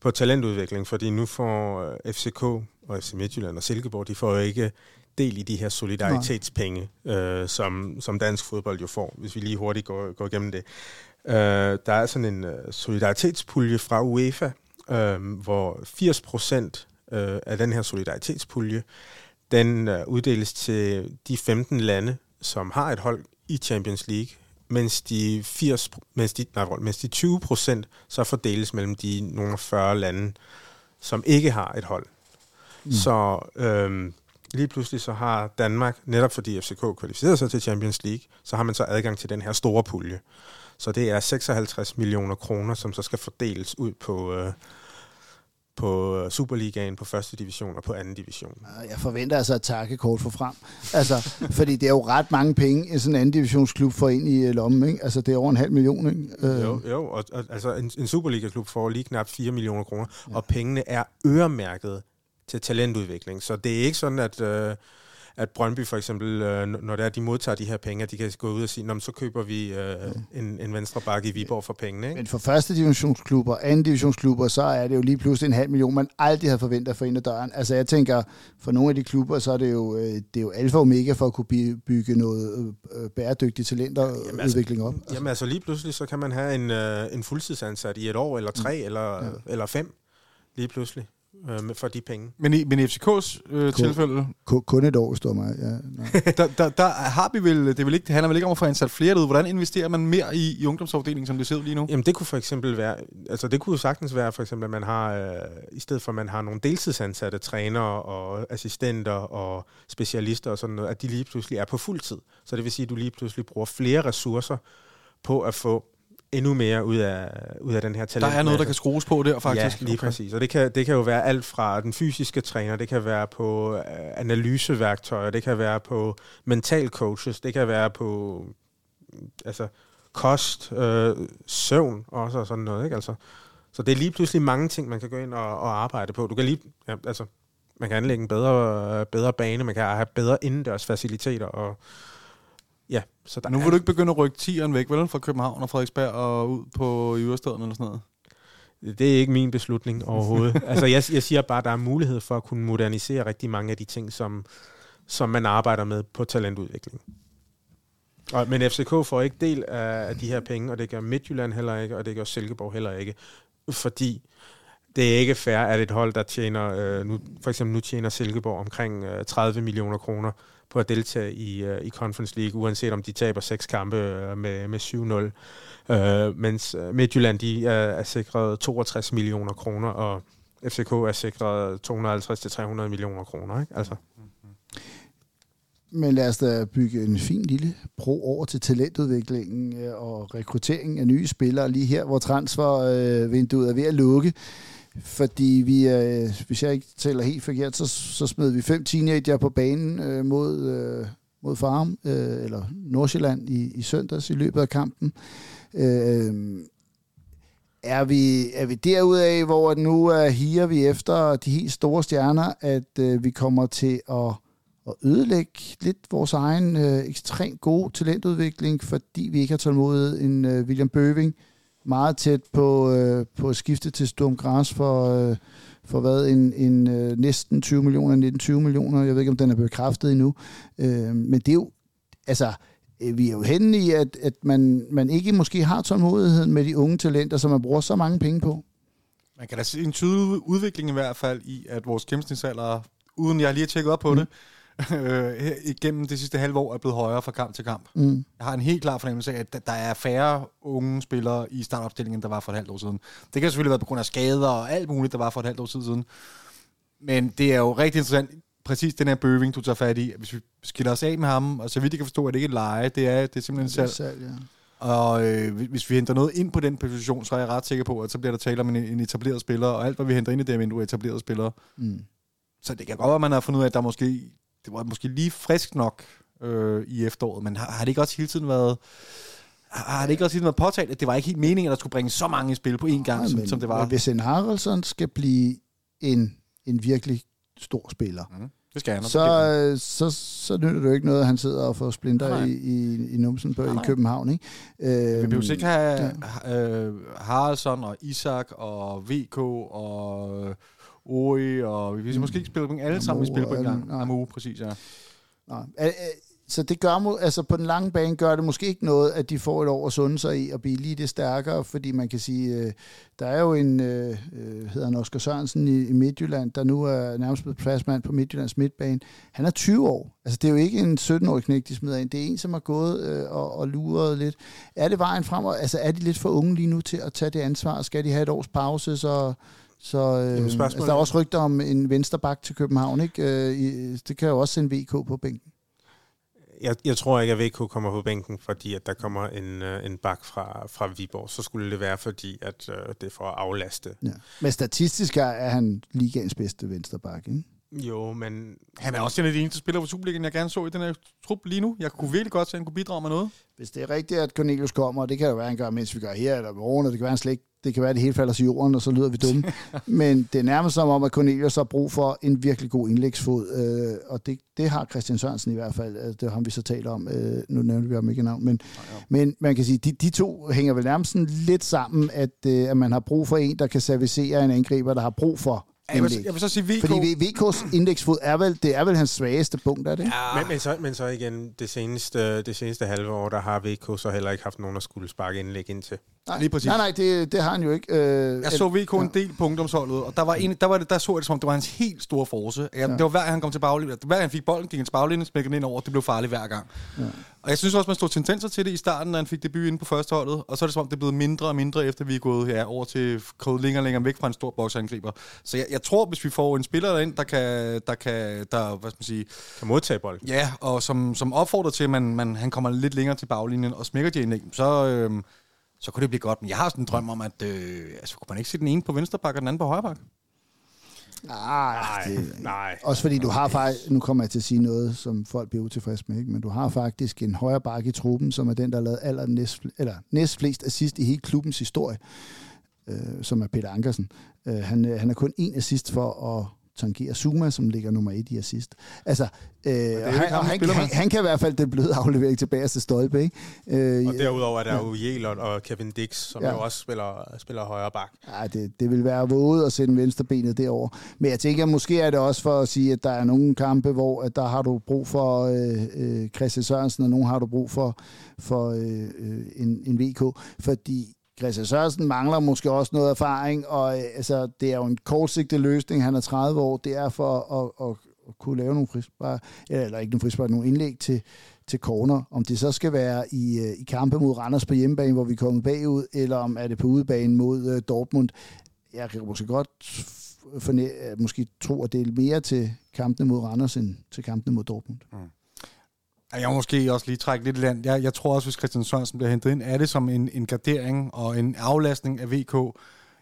på talentudvikling, fordi nu får uh, FCK og FC Midtjylland og Silkeborg, de får jo ikke del i de her solidaritetspenge, uh, som, som dansk fodbold jo får, hvis vi lige hurtigt går, går igennem det. Uh, der er sådan en uh, solidaritetspulje fra UEFA, uh, hvor 80 procent uh, af den her solidaritetspulje, den uh, uddeles til de 15 lande, som har et hold i Champions League, mens de, 80, mens de, nej, mens de 20 procent så fordeles mellem de nogle 40 lande, som ikke har et hold. Mm. Så øhm, lige pludselig så har Danmark, netop fordi FCK kvalificerede sig til Champions League, så har man så adgang til den her store pulje. Så det er 56 millioner kroner, som så skal fordeles ud på, øh, på Superligaen, på første division og på anden division. Jeg forventer altså et takkekort for frem. Altså, fordi det er jo ret mange penge, en sådan anden divisionsklub får ind i øh, lommen. Ikke? Altså, det er over en halv million. Ikke? Øh. Jo, jo og, og, altså en, en Superliga-klub får lige knap 4 millioner kroner, ja. og pengene er øremærket til talentudvikling. Så det er ikke sådan, at... Øh, at Brøndby for eksempel, øh, når det er, de modtager de her penge, de kan gå ud og sige, så køber vi øh, en, en venstre bakke i Viborg for pengene. Ikke? Men for første divisionsklubber, anden divisionsklubber, så er det jo lige pludselig en halv million, man aldrig havde forventet for ind ad døren. Altså jeg tænker, for nogle af de klubber, så er det jo, øh, det er jo alfa og omega for at kunne bygge noget øh, bæredygtigt talenter jamen, altså, udvikling op. Altså. Jamen altså lige pludselig, så kan man have en, øh, en fuldtidsansat i et år, eller tre, mm. eller, ja. eller fem, lige pludselig øh, for de penge. Men i, men i FCK's øh, tilfælde... Kun et år, står mig. Ja, der, der, der, har vi vel... Det, vil ikke, det handler vel ikke om at få ansat flere derude. Hvordan investerer man mere i, i ungdomsafdelingen, som det ser ud lige nu? Jamen det kunne for eksempel være... Altså det kunne jo sagtens være for eksempel, at man har... Øh, I stedet for at man har nogle deltidsansatte trænere og assistenter og specialister og sådan noget, at de lige pludselig er på fuld tid. Så det vil sige, at du lige pludselig bruger flere ressourcer på at få endnu mere ud af, ud af den her talent. Der er noget, der kan skrues på der, faktisk. Ja, lige okay. præcis. Og det kan, det kan jo være alt fra den fysiske træner, det kan være på uh, analyseværktøjer, det kan være på mental coaches, det kan være på altså, kost, øh, søvn også og sådan noget. Ikke? Altså, så det er lige pludselig mange ting, man kan gå ind og, og arbejde på. Du kan lige, ja, altså, man kan anlægge en bedre, bedre bane, man kan have bedre indendørs faciliteter og Ja, så der nu vil er... du ikke begynde at rykke tieren væk, vel? Fra København og Frederiksberg og ud på Ørestaden eller sådan noget? Det er ikke min beslutning overhovedet. altså, jeg, jeg siger bare, at der er mulighed for at kunne modernisere rigtig mange af de ting, som, som man arbejder med på talentudvikling. Og, men FCK får ikke del af, af de her penge, og det gør Midtjylland heller ikke, og det gør Silkeborg heller ikke, fordi det er ikke fair, at et hold, der tjener, øh, nu, for eksempel nu tjener Silkeborg omkring øh, 30 millioner kroner på at deltage i, uh, i Conference League, uanset om de taber seks kampe uh, med, med 7-0. Uh, øh, mens øh, Midtjylland de er, er sikret 62 millioner kroner, og FCK er sikret 250-300 millioner kroner. Ikke? Altså. Men lad os da bygge en fin lille bro over til talentudviklingen og rekrutteringen af nye spillere lige her, hvor transfervinduet er ved at lukke. Fordi vi, øh, hvis jeg ikke tæller helt forkert, så, så smed vi fem teenager på banen øh, mod, øh, mod Farum, øh, eller Nordsjælland i, i søndags i løbet af kampen. Øh, er vi, er vi derudaf, hvor nu uh, higer vi efter de helt store stjerner, at uh, vi kommer til at, at ødelægge lidt vores egen uh, ekstremt gode talentudvikling, fordi vi ikke har tålmodighed en uh, William Bøving, meget tæt på, øh, på at skifte til Sturm Gras for, øh, for hvad, en, en øh, næsten 20 millioner, 19-20 millioner. Jeg ved ikke, om den er bekræftet endnu. Øh, men det er jo, altså, øh, vi er jo henne i, at, at man, man ikke måske har tålmodigheden med de unge talenter, som man bruger så mange penge på. Man kan da se en tydelig udvikling i hvert fald i, at vores gennemsnitsalder, uden jeg lige har tjekket op på mm. det, øh, igennem det sidste halve år er blevet højere fra kamp til kamp. Mm. Jeg har en helt klar fornemmelse af, at der er færre unge spillere i startopstillingen, end der var for et halvt år siden. Det kan selvfølgelig være på grund af skader og alt muligt, der var for et halvt år siden. Men det er jo rigtig interessant, præcis den her bøving, du tager fat i. Hvis vi skiller os af med ham, og så vidt jeg kan forstå, at det ikke er leje, det er, det er simpelthen salg. salg ja. Og øh, hvis vi henter noget ind på den position, så er jeg ret sikker på, at så bliver der tale om en, en etableret spiller, og alt, hvad vi henter ind i det er etableret spillere. Mm. Så det kan godt være, at man har fundet ud af, at der måske det var måske lige frisk nok øh, i efteråret, men har, har det ikke også hele tiden været har det ikke også været påtalt, at det var ikke helt meningen, at der skulle bringe så mange spil på én gang, Nej, som, som det var? Men hvis en Haraldsson skal blive en, en virkelig stor spiller, mm. Det skal han. så, øh, så, så nytter det jo ikke noget, at han sidder og får splinter Nej. i, i, i numsen på, Nej, i. København. Ikke? Øh, Vi behøver ikke have ja. øh, Haraldsson og Isak og VK og Ori, og vi skal måske ikke spille dem alle sammen, vi Amu spiller på en gang. nej. Amu, præcis, ja. Nej. Så det gør, altså på den lange bane gør det måske ikke noget, at de får et år at sunde sig i og blive lige det stærkere, fordi man kan sige, øh, der er jo en, øh, øh, hedder han Oscar Sørensen i, i Midtjylland, der nu er nærmest blevet pladsmand på Midtjyllands midtbane. Han er 20 år. Altså det er jo ikke en 17-årig knæk, de smider ind. Det er en, som har gået og, og luret lidt. Er det vejen frem? Altså er de lidt for unge lige nu til at tage det ansvar? Skal de have et års pause, så... Så øh, Jamen, altså, der er også rygter om en vensterbak til København. Ikke? Øh, i, det kan jo også sende VK på bænken. Jeg, jeg tror ikke, at VK kommer på bænken, fordi at der kommer en, øh, en bak fra, fra Viborg. Så skulle det være, fordi at øh, det er for at aflaste. Ja. Men statistisk er- er han ligaens bedste vensterbak, ikke? Jo, men... Han er også en af de eneste spillere på Superligaen, jeg gerne så i den her trup lige nu. Jeg kunne virkelig godt se, at han kunne bidrage med noget. Hvis det er rigtigt, at Cornelius kommer, og det kan jo være, han gør, mens vi gør her eller morgen, og det kan være, han slet ikke, det kan være, at det hele falder til jorden, og så lyder vi dumme. Men det er nærmest som om, at Cornelius har brug for en virkelig god indlægsfod, øh, og det, det har Christian Sørensen i hvert fald. Altså, det har vi så talt om. Øh, nu nævner vi ham ikke navn, men, men man kan sige, de, de to hænger vel nærmest sådan lidt sammen, at, øh, at man har brug for en, der kan servicere en angriber, der har brug for Jeg vil, jeg vil så sige, VK... Fordi VK's indlægsfod er vel, det er vel hans svageste punkt, er det? ikke? Ja, Men, men, så, men så igen, det seneste, det seneste halve år, der har VK så heller ikke haft nogen at skulle sparke indlæg ind til. Nej, lige præcis. Nej, nej, det, det har han jo ikke. Øh, Jeg så VK en del på ungdomsholdet, og der, var en, der, var det, der så jeg det som om, det var hans helt store force. Jeg, ja. Det var hver gang han kom til baglinjen, hver gang han fik bolden, gik han til baglinjen, smækkede den ind over, det blev farligt hver gang. Ja. Og jeg synes også, man stod tendenser til det i starten, når han fik debut inde på første holdet, og så er det som om, det er blevet mindre og mindre, efter vi er gået ja, over til krøvet længere og længere væk fra en stor boksangriber. Så jeg, jeg tror, hvis vi får en spiller derind, der kan, der kan der, hvad skal man sige, Kan modtage bolden. Ja, og som, som opfordrer til, at man, man, han kommer lidt længere til baglinjen og smækker de indlæg, så, øhm, så kunne det blive godt. Men jeg har sådan en drøm om, at øh, altså, kunne man ikke se den ene på venstre bak og den anden på højre bak? Ah, det, nej. også fordi du har faktisk, nu kommer jeg til at sige noget, som folk bliver utilfredse med, ikke? men du har faktisk en højre bakke i truppen, som er den, der har lavet aller næst, eller næst flest assist i hele klubbens historie, øh, som er Peter Ankersen. Øh, han, øh, han er kun en assist for at tangere Zuma, som ligger nummer et i assist. Altså, øh, han, ham, han, han, han kan i hvert fald den bløde aflevering tilbage til stolpe, ikke? Øh, Og derudover er der jo Jelot og Kevin Dix, som Ja. ja. jo også spiller, spiller højre bak. Ja, det, det vil være våget at sætte venstrebenet derover. Men jeg tænker, måske er det også for at sige, at der er nogle kampe, hvor at der har du brug for øh, øh, Christian Sørensen, og nogle har du brug for, for øh, øh, en, en VK. Fordi Christian Sørensen mangler måske også noget erfaring, og øh, altså, det er jo en kortsigtet løsning. Han er 30 år. Det er for at, at, at kunne lave nogle frispark, eller ikke nogle frispark, nogle indlæg til, til corner. Om det så skal være i, øh, i kampe mod Randers på hjemmebane, hvor vi kommer bagud, eller om er det på udebane mod øh, Dortmund. Jeg kan måske godt forne- måske tro, at det er mere til kampene mod Randers, end til kampene mod Dortmund. Mm. Jeg må måske også lige trække lidt land. Jeg, jeg tror også, hvis Christian Sørensen bliver hentet ind, er det som en, en gardering og en aflastning af VK.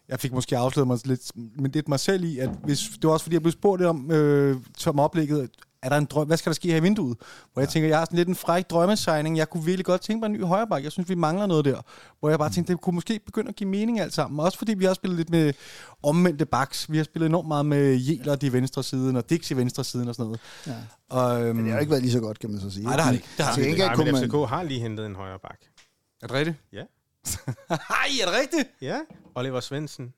Jeg fik måske afsløret mig lidt, men det er mig selv i, at hvis, det var også fordi, jeg blev spurgt lidt om, øh, som oplægget, er der en drøm, hvad skal der ske her i vinduet? Hvor jeg ja. tænker, jeg har sådan lidt en fræk drømmesigning. Jeg kunne virkelig godt tænke mig en ny højreback. Jeg synes, vi mangler noget der. Hvor jeg bare tænkte, det kunne måske begynde at give mening alt sammen. Også fordi vi har spillet lidt med omvendte backs. Vi har spillet enormt meget med Jeler i venstre siden, og Dix i venstre siden og sådan noget. Ja. Og, øhm, Men det har jo ikke været lige så godt, kan man så sige. Nej, det har det ikke. Det har det Nej, men. FCK har lige hentet en højre bak. Er det rigtigt? Ja. Ej, er det rigtigt? Ja, Oliver Svendsen,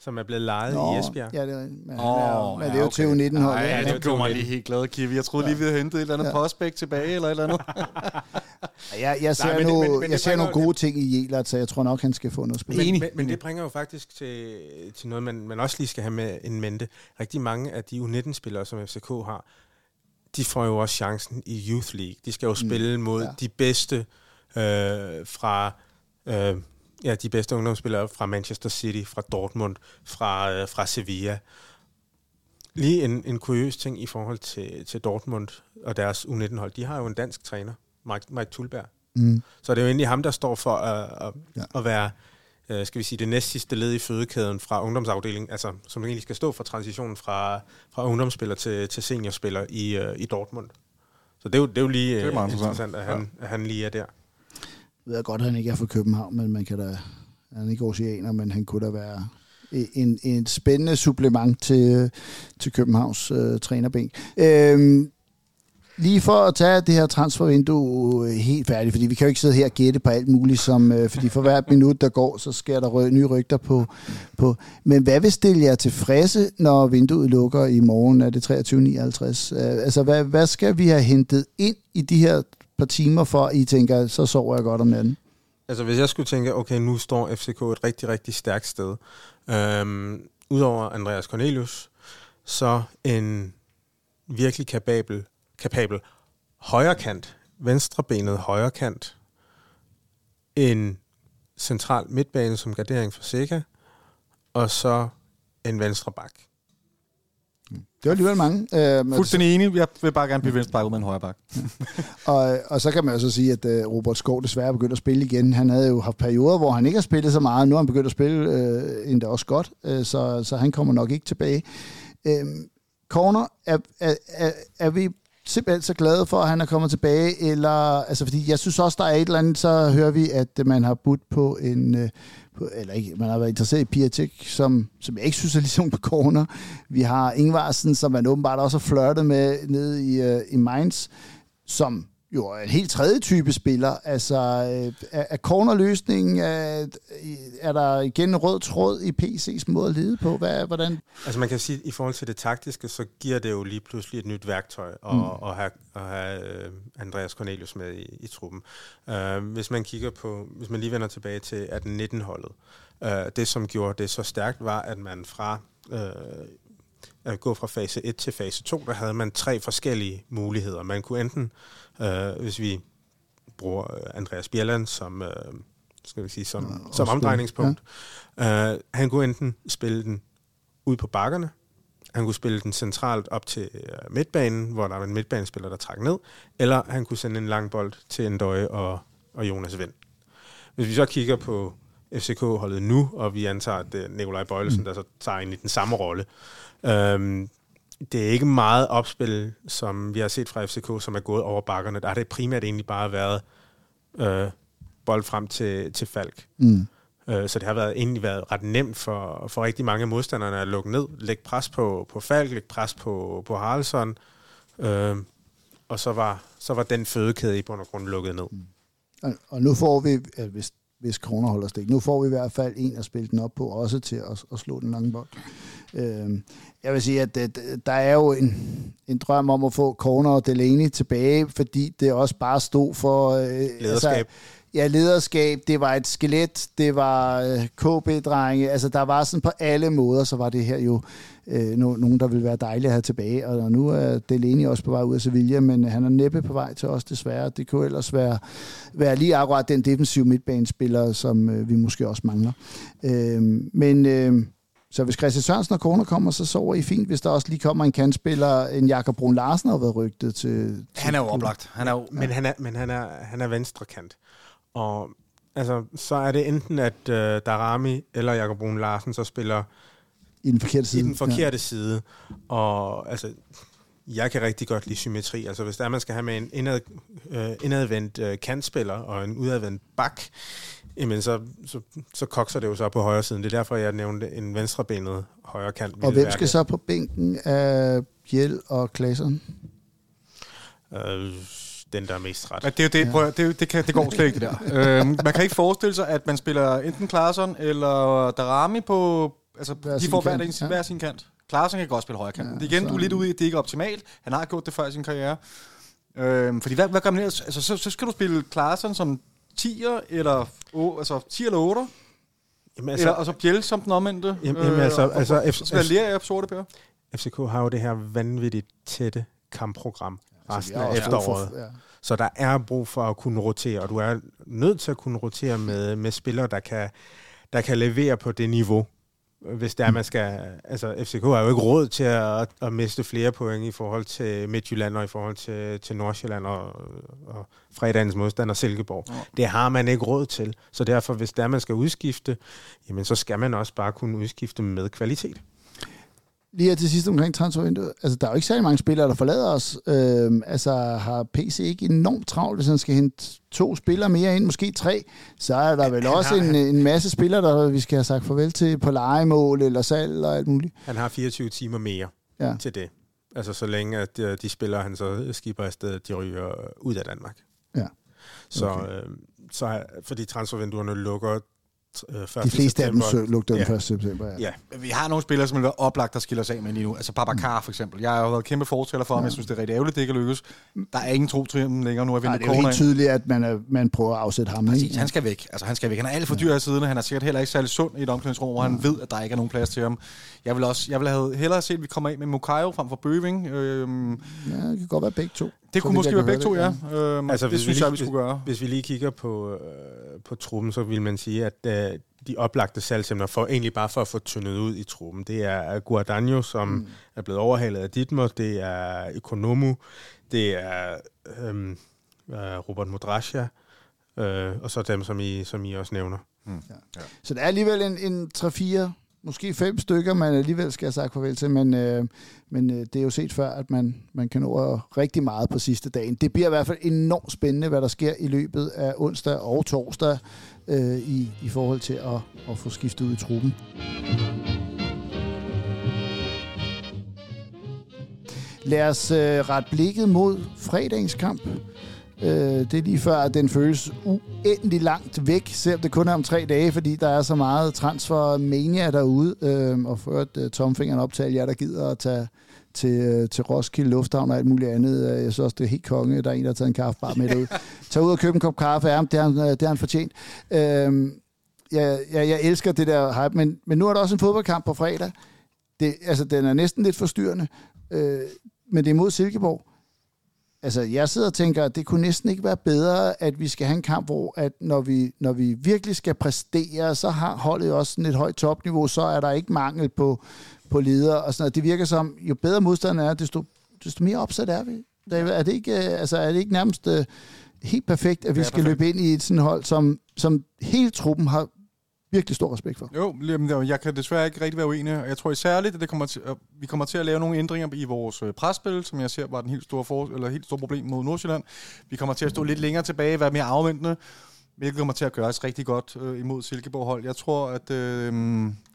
som er blevet lejet Nå, i Esbjerg. Ja, det er, men, Åh, oh, men det er jo ja, okay. til 19 hold. Ja, det gjorde mig lige helt glad, Kiwi. Jeg troede lige, vi havde hentet et eller andet Ja. ja. prospect tilbage, eller et eller andet. Jeg, jeg ser, Nej, men nogle, men- men jeg ser nogle gode ting i Jelert, så jeg tror nok, han skal få noget spil. Men, men, men det bringer jo faktisk til, til noget, man, man også lige skal have med en mente. Rigtig mange af de U19-spillere, som FCK har, de får jo også chancen i Youth League. De skal jo spille mod ja. ja. de bedste øh, fra... Øh, ja, de bedste ungdomsspillere fra Manchester City, fra Dortmund, fra, øh, fra Sevilla. Lige en, en kuriøs ting i forhold til, til Dortmund og deres U19-hold. De har jo en dansk træner, Mike, Mike Tulberg. Mm. Så det er jo egentlig ham, der står for at, at, Ja. at være, øh, skal vi sige, det næst sidste led i fødekæden fra ungdomsafdelingen, altså som egentlig skal stå for transitionen fra, fra ungdomsspiller til, til seniorspiller i, øh, i Dortmund. Så det er jo, det er jo lige Det er øh, meget interessant. interessant, at han, ja. at han lige er der. Jeg godt, at han ikke er fra København, men man kan da... Han er ikke oceaner, men han kunne da være en, en spændende supplement til, til Københavns øh, trænerbænk. Øhm, lige for at tage det her transfervindue øh, helt færdigt, fordi vi kan jo ikke sidde her og gætte på alt muligt, som, øh, fordi for hvert minut, der går, så sker der rø- nye rygter på, på. Men hvad vil stille jer tilfredse, når vinduet lukker i morgen? Er det 23.59? Øh, altså, hvad, hvad skal vi have hentet ind i de her par timer, for I tænker, så sover jeg godt om natten? Altså, hvis jeg skulle tænke, okay, nu står FCK et rigtig, rigtig stærkt sted. Øhm, Udover Andreas Cornelius, så en virkelig kapabel kapabel højrekant, venstrebenet højrekant, en central midtbane som gardering for Sega, og så en venstre bak. Det var alligevel mange. Øh, Fuldstændig enig. Jeg vil bare gerne blive venstre bak ud med en højre bak. og, og så kan man jo så sige, at uh, Robert Skov desværre er begyndt at spille igen. Han havde jo haft perioder, hvor han ikke har spillet så meget. Nu har han begyndt at spille uh, endda også godt, uh, så, så han kommer nok ikke tilbage. Uh, Corner, er, er, er, er vi simpelthen så glade for, at han er kommet tilbage, eller, altså fordi jeg synes også, der er et eller andet, så hører vi, at man har budt på en, øh, eller ikke, man har været interesseret i Piatek, som, som jeg ikke synes er ligesom på corner. Vi har Ingvarsen, som man åbenbart også har flørtet med nede i, uh, i Mainz, som jo en helt tredje type spiller. Altså, øh, er, er cornerløsningen, er, er der igen en rød tråd i PC's måde at lede på? Hvad, hvordan? Altså man kan sige, at i forhold til det taktiske, så giver det jo lige pludselig et nyt værktøj at, mm. at have, at have uh, Andreas Cornelius med i, i truppen. Uh, hvis man kigger på, hvis man lige vender tilbage til 18-19-holdet, uh, det som gjorde det så stærkt, var, at man fra uh, at gå fra fase 1 til fase 2, der havde man tre forskellige muligheder. Man kunne enten Øh, hvis vi bruger øh, Andreas Bjelland som, øh, skal vi sige, som, ja, som omdrejningspunkt. Ja. Øh, han kunne enten spille den ud på bakkerne, han kunne spille den centralt op til øh, midtbanen, hvor der var en midtbanespiller, der trak ned, eller han kunne sende en lang bold til Endøje og, og Jonas Vind. Hvis vi så kigger på FCK-holdet nu, og vi antager, at det er Nikolaj Bøjlesen, mm. der så tager ind i den samme rolle, øhm, det er ikke meget opspil, som vi har set fra FCK, som er gået over bakkerne. Der har det primært egentlig bare været øh, bold frem til, til Falk. Mm. Øh, så det har været, egentlig været ret nemt for, for rigtig mange modstanderne at lukke ned, lægge pres på, på Falk, lægge pres på, på Haraldsson, øh, og så var, så var den fødekæde i bund og grund lukket ned. Mm. Og, og nu får vi, hvis, hvis kroner holder stik, nu får vi i hvert fald en at spille den op på, også til at, at slå den lange bold. Øh, jeg vil sige, at det, der er jo en, en drøm om at få Corner og Delaney tilbage, fordi det også bare stod for... Øh, lederskab. Altså, ja, lederskab, det var et skelet, det var øh, KB-drenge, altså der var sådan på alle måder, så var det her jo øh, no, nogen, der ville være dejlige at have tilbage, og nu er Delaney også på vej ud af Sevilla, men han er næppe på vej til os desværre. Det kunne ellers være, være lige akkurat den defensive midtbanespiller, som øh, vi måske også mangler. Øh, men... Øh, så hvis Christian Sørensen og Corner kommer, så sover I fint. Hvis der også lige kommer en kantspiller, en Jakob Brun Larsen har været rygtet til... til han er jo oplagt. Han er jo, ja. Men, han er, men han er, han er venstre kant. Og altså, så er det enten, at uh, Darami eller Jakob Brun Larsen så spiller i den forkerte side. I den forkerte ja. side. Og altså, jeg kan rigtig godt lide symmetri. Altså, hvis der er, man skal have med en indad, uh, indadvendt uh, kantspiller og en udadvendt bak, jamen så, så, så kokser det jo så på højre siden. Det er derfor, jeg nævnte en venstrebenet højre kant. Og hvem skal så på bænken af Bjell og Klaseren? Øh, den, der er mest ret. Ja, det, er det, ja. prøv, det, det, kan, det går slet ikke, det der. øhm, man kan ikke forestille sig, at man spiller enten Klaarsson eller Darami på... Altså, hver de får hver, kant, ja. hver sin kant. Klaarsson kan godt spille højre kant. Ja, igen, så, du er lidt ude i, at det ikke er optimalt. Han har gjort det før i sin karriere. Øhm, fordi hvad, hvad gør man ellers? Altså, så, så skal du spille Klaarsson som 10'er, eller, oh, altså 10 eller 8'er? Jamen, altså, eller, altså Bjell som den omvendte? Jamen, jamen altså, øh, altså, altså F- hvad lærer jeg sorte pære? FCK har jo det her vanvittigt tætte kampprogram resten af efteråret. Ja. Så der er brug for at kunne rotere, og du er nødt til at kunne rotere med, med spillere, der kan, der kan levere på det niveau, hvis det er, man skal... Altså, FCK har jo ikke råd til at, at miste flere point i forhold til Midtjylland og i forhold til, til Nordsjælland og, og fredagens modstander Silkeborg. Ja. Det har man ikke råd til. Så derfor, hvis det er, man skal udskifte, jamen så skal man også bare kunne udskifte med kvalitet. Lige her til sidst omkring transfervinduet. Altså, der er jo ikke særlig mange spillere, der forlader os. Øhm, altså, har PC ikke enormt travlt, hvis han skal hente to spillere mere ind, måske tre, så er der vel Han også har- en, en masse spillere, der vi skal have sagt farvel til på legemål eller salg og alt muligt. Han har 24 timer mere Ja. til det. Altså så længe, at de, de spillere, han så skipper afsted, de ryger ud af Danmark. Ja. Så, Okay. okay. øh, så fordi transfervinduerne lukker øh, 1. De fleste af dem september. lugter den Ja. 1. september. Ja. Ja, Vi har nogle spillere, som vil være oplagt, der skiller sig af med lige nu. Altså Babacar for eksempel. Jeg har jo været kæmpe fortæller for ham. Jeg synes, det er rigtig ærgerligt, det ikke lykkes. Der er ingen tro til ham længere. Nu er Nej, det er jo helt tydeligt, at man, er, man prøver at afsætte ham. Præcis, ikke? han skal væk. Altså, han skal væk. Han er alt for dyr af siden. Han er sikkert heller ikke særlig sund i et omklædningsrum, hvor han ved, at der ikke er nogen plads til ham. Jeg vil også, jeg vil have hellere set, at vi kommer af med Mukayo frem for Bøving. Øhm, Ja, det kan godt være begge to. Det kunne måske være begge to, ja. det, Øhm, Altså, det hvis vi synes lige- jeg, vi skulle gøre. Hvis vi lige kigger på, øh, på truppen, så vil man sige, at øh, de oplagte salgsemner, for, egentlig bare for at få tyndet ud i truppen, det er Guadagno, som mm. er blevet overhalet af Ditmer, det er Economu, det er øhm, øh, Robert Modrasja, øh, og så dem, som I, som I også nævner. Så det er alligevel en, en 3-4, måske fem stykker, man alligevel skal have sagt farvel til, men, øh, men øh, det er jo set før, at man, man kan nå rigtig meget på sidste dagen. Det bliver i hvert fald enormt spændende, hvad der sker i løbet af onsdag og torsdag øh, i, i forhold til at, at få skiftet ud i truppen. Lad os øh, rette blikket mod fredagens kamp. Øh, det er lige før, at den føles uendelig langt væk, selvom det kun er om tre dage, fordi der er så meget transfermania derude. Øh, og for at øh, tomfingeren op til alle jer, der gider at tage til, øh, til Roskilde Lufthavn og alt muligt andet. Øh, Jeg synes også, det er helt konge. Der er en, der har taget en kaffebar med derud. Tag ud og køb en kop kaffe. Ja, det har han, øh, det har han fortjent. Øh, jeg, jeg, jeg elsker det der hype, men, men nu er der også en fodboldkamp på fredag. Det, altså, den er næsten lidt forstyrrende, øh, men det er mod Silkeborg. Altså, jeg sidder og tænker, at det kunne næsten ikke være bedre, at vi skal have en kamp, hvor at når, vi, når vi virkelig skal præstere, så har holdet også sådan et højt topniveau, så er der ikke mangel på, på ledere og sådan noget. Det virker som, jo bedre modstanderen er, desto, desto mere opsat er vi. Er det ikke, øh, altså, er det ikke nærmest øh, helt perfekt, at vi skal perfekt. løbe ind i et sådan hold, som, som hele truppen har virkelig stor respekt for? Jo, jeg kan desværre ikke rigtig være uenig, og jeg tror særligt, at det kommer til, at vi kommer til at lave nogle ændringer i vores øh, presspil, som jeg ser var den helt store, for, eller helt store problem mod Nordsjælland. Vi kommer til at stå lidt længere tilbage, være mere afventende, hvilket kommer til at gøre os rigtig godt øh, imod Silkeborg hold. Jeg tror, at øh,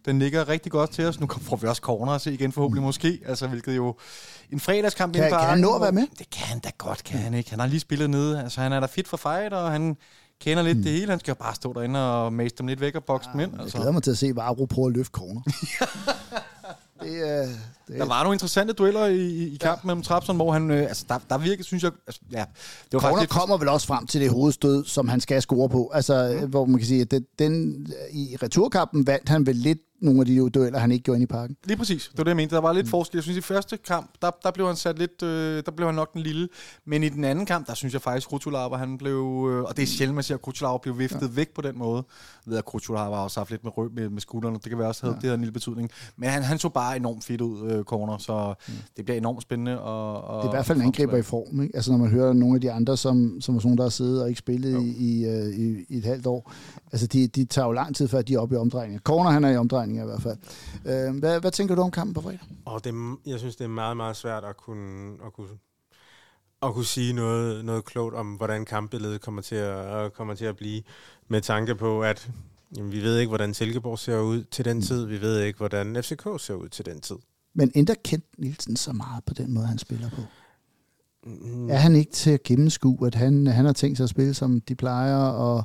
den ligger rigtig godt til os. Nu får vi også corner at se igen forhåbentlig måske, altså hvilket jo en fredagskamp Kan- inde på kan han nå at være med? Det kan han da godt, kan han ikke. Han har lige spillet nede, altså han er da fit for fight, og han kender lidt det hele. Han skal jo bare stå derinde og mase dem lidt væk og bokse dem ind. Jeg Altså. glæder mig til at se Vavro prøve at løfte corner. det, er, det, Der var nogle interessante dueller i, i, kampen ja. mellem Trapson, hvor han, øh, altså der, der virkede, synes jeg, altså, ja, det var Corner faktisk kommer vel også frem til det hovedstød, som han skal score på. Altså, mm. hvor man kan sige, at den, den, i returkampen vandt han vel lidt nogle af de dueller, han ikke gjorde ind i parken. lige præcis, det var det, jeg mente. Der var lidt forskel. Jeg synes, i første kamp, der, der blev han sat lidt, øh, der blev han nok den lille. Men i den anden kamp, der synes jeg faktisk, Krutulava, han blev, øh, og det er sjældent, man siger, at Krutulava blev viftet ja. væk på den måde. Jeg ved, at Krutulava har også haft lidt med, røg, med, med skuldrene, det kan være også havde ja. det havde en lille betydning. Men han, han så bare enormt fedt ud, øh, corner, så mm. det bliver enormt spændende. Og, og, Det er i hvert fald en angriber i form. Ikke? Altså, når man hører nogle af de andre, som, som er sådan der har siddet og ikke spillet i, i, øh, i, i, et halvt år. Altså, de, de tager jo lang tid, før de er oppe i omdrejninger. Corner, han er i omdrejninger i hvert fald. Øh, hvad, hvad tænker du om kampen på fredag? Og det, jeg synes, det er meget, meget svært at kunne, at kunne, at kunne sige noget, noget klogt om, hvordan kampbilledet kommer til at, kommer til at blive, med tanke på, at jamen, vi ved ikke, hvordan Silkeborg ser ud til den tid. Vi ved ikke, hvordan FCK ser ud til den tid. Men ændrer Kent Nielsen så meget på den måde, han spiller på? Mm, Er han ikke til at gennemskue, at han, han har tænkt sig at spille, som de plejer, og,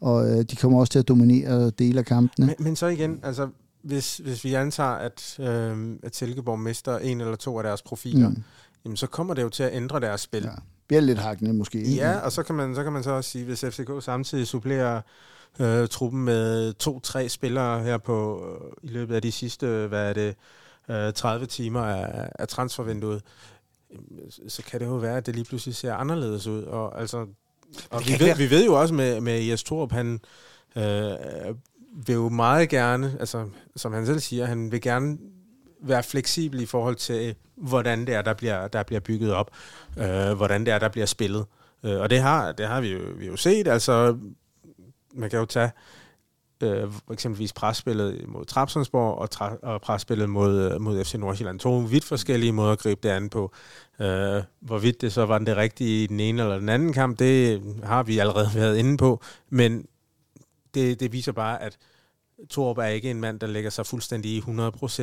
og øh, de kommer også til at dominere dele af kampene? Men, men så igen, altså, hvis, hvis vi antager, at, øh, at Silkeborg mister en eller to af deres profiler, mm. Jamen, så kommer det jo til at ændre deres spil. Ja. Bliver lidt hakkende måske. Ja, og så kan man så, kan man så også sige, hvis FCK samtidig supplerer øh, truppen med to-tre spillere her på øh, i løbet af de sidste, hvad er det, øh, 30 timer af, af transfervinduet, så kan det jo være, at det lige pludselig ser anderledes ud. Og, altså, og vi, ved, være- vi ved jo også med, med Jes Torup, han øh, vil jo meget gerne, altså, som han selv siger, han vil gerne være fleksibel i forhold til, øh, hvordan det er, der bliver, der bliver bygget op, øh, hvordan det er, der bliver spillet. Øh, og det har, det har vi, jo, vi jo set, altså man kan jo tage øh, eksempelvis presspillet mod Trabzonsborg og, tra- og presspillet mod, mod FC Nordsjælland. To vidt forskellige måder at gribe det an på. Øh, hvorvidt det så var det rigtige i den ene eller den anden kamp, det har vi allerede været inde på. Men det, det viser bare, at Torup er ikke en mand, der lægger sig fuldstændig 100%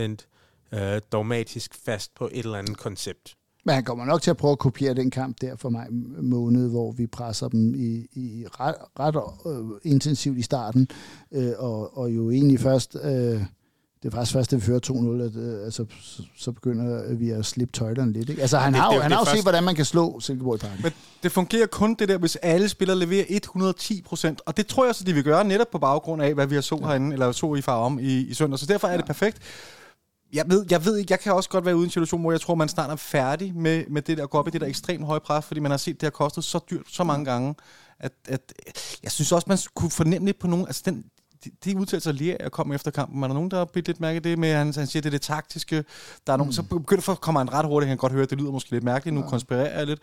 øh, dogmatisk fast på et eller andet koncept. Men han kommer nok til at prøve at kopiere den kamp der for mig måned, hvor vi presser dem i, i ret, ret øh, intensivt i starten, øh, og, og jo egentlig først, øh, det er faktisk først, da vi fører 2-0, at, øh, altså, så, så begynder vi at slippe tøjlerne lidt. Ikke? Altså han det- har jo, det- han det har jo først- set, hvordan man kan slå Silkeborg i parken. Men det fungerer kun det der, hvis alle spillere leverer 110 procent. Og det tror jeg så, de vil gøre netop på baggrund af, hvad vi har så herinde, eller så i far om i, i søndag. Så derfor er det perfekt. Jeg ved, jeg ved ikke, jeg kan også godt være ude i en situation, hvor jeg tror, man snart er færdig med, med det der at gå op i det der ekstremt høje pres, fordi man har set, det har kostet så dyrt så mange gange, at, at jeg synes også, man kunne fornemme lidt på nogen, altså den, de, de udtalelser lige jeg kom efter kampen, er der nogen, der har blivet lidt mærke det med, at han, han siger, det er det taktiske, der er nogen, så begynder for, kommer han ret hurtigt, han kan godt høre, at det lyder måske lidt mærkeligt, nu konspirerer jeg lidt,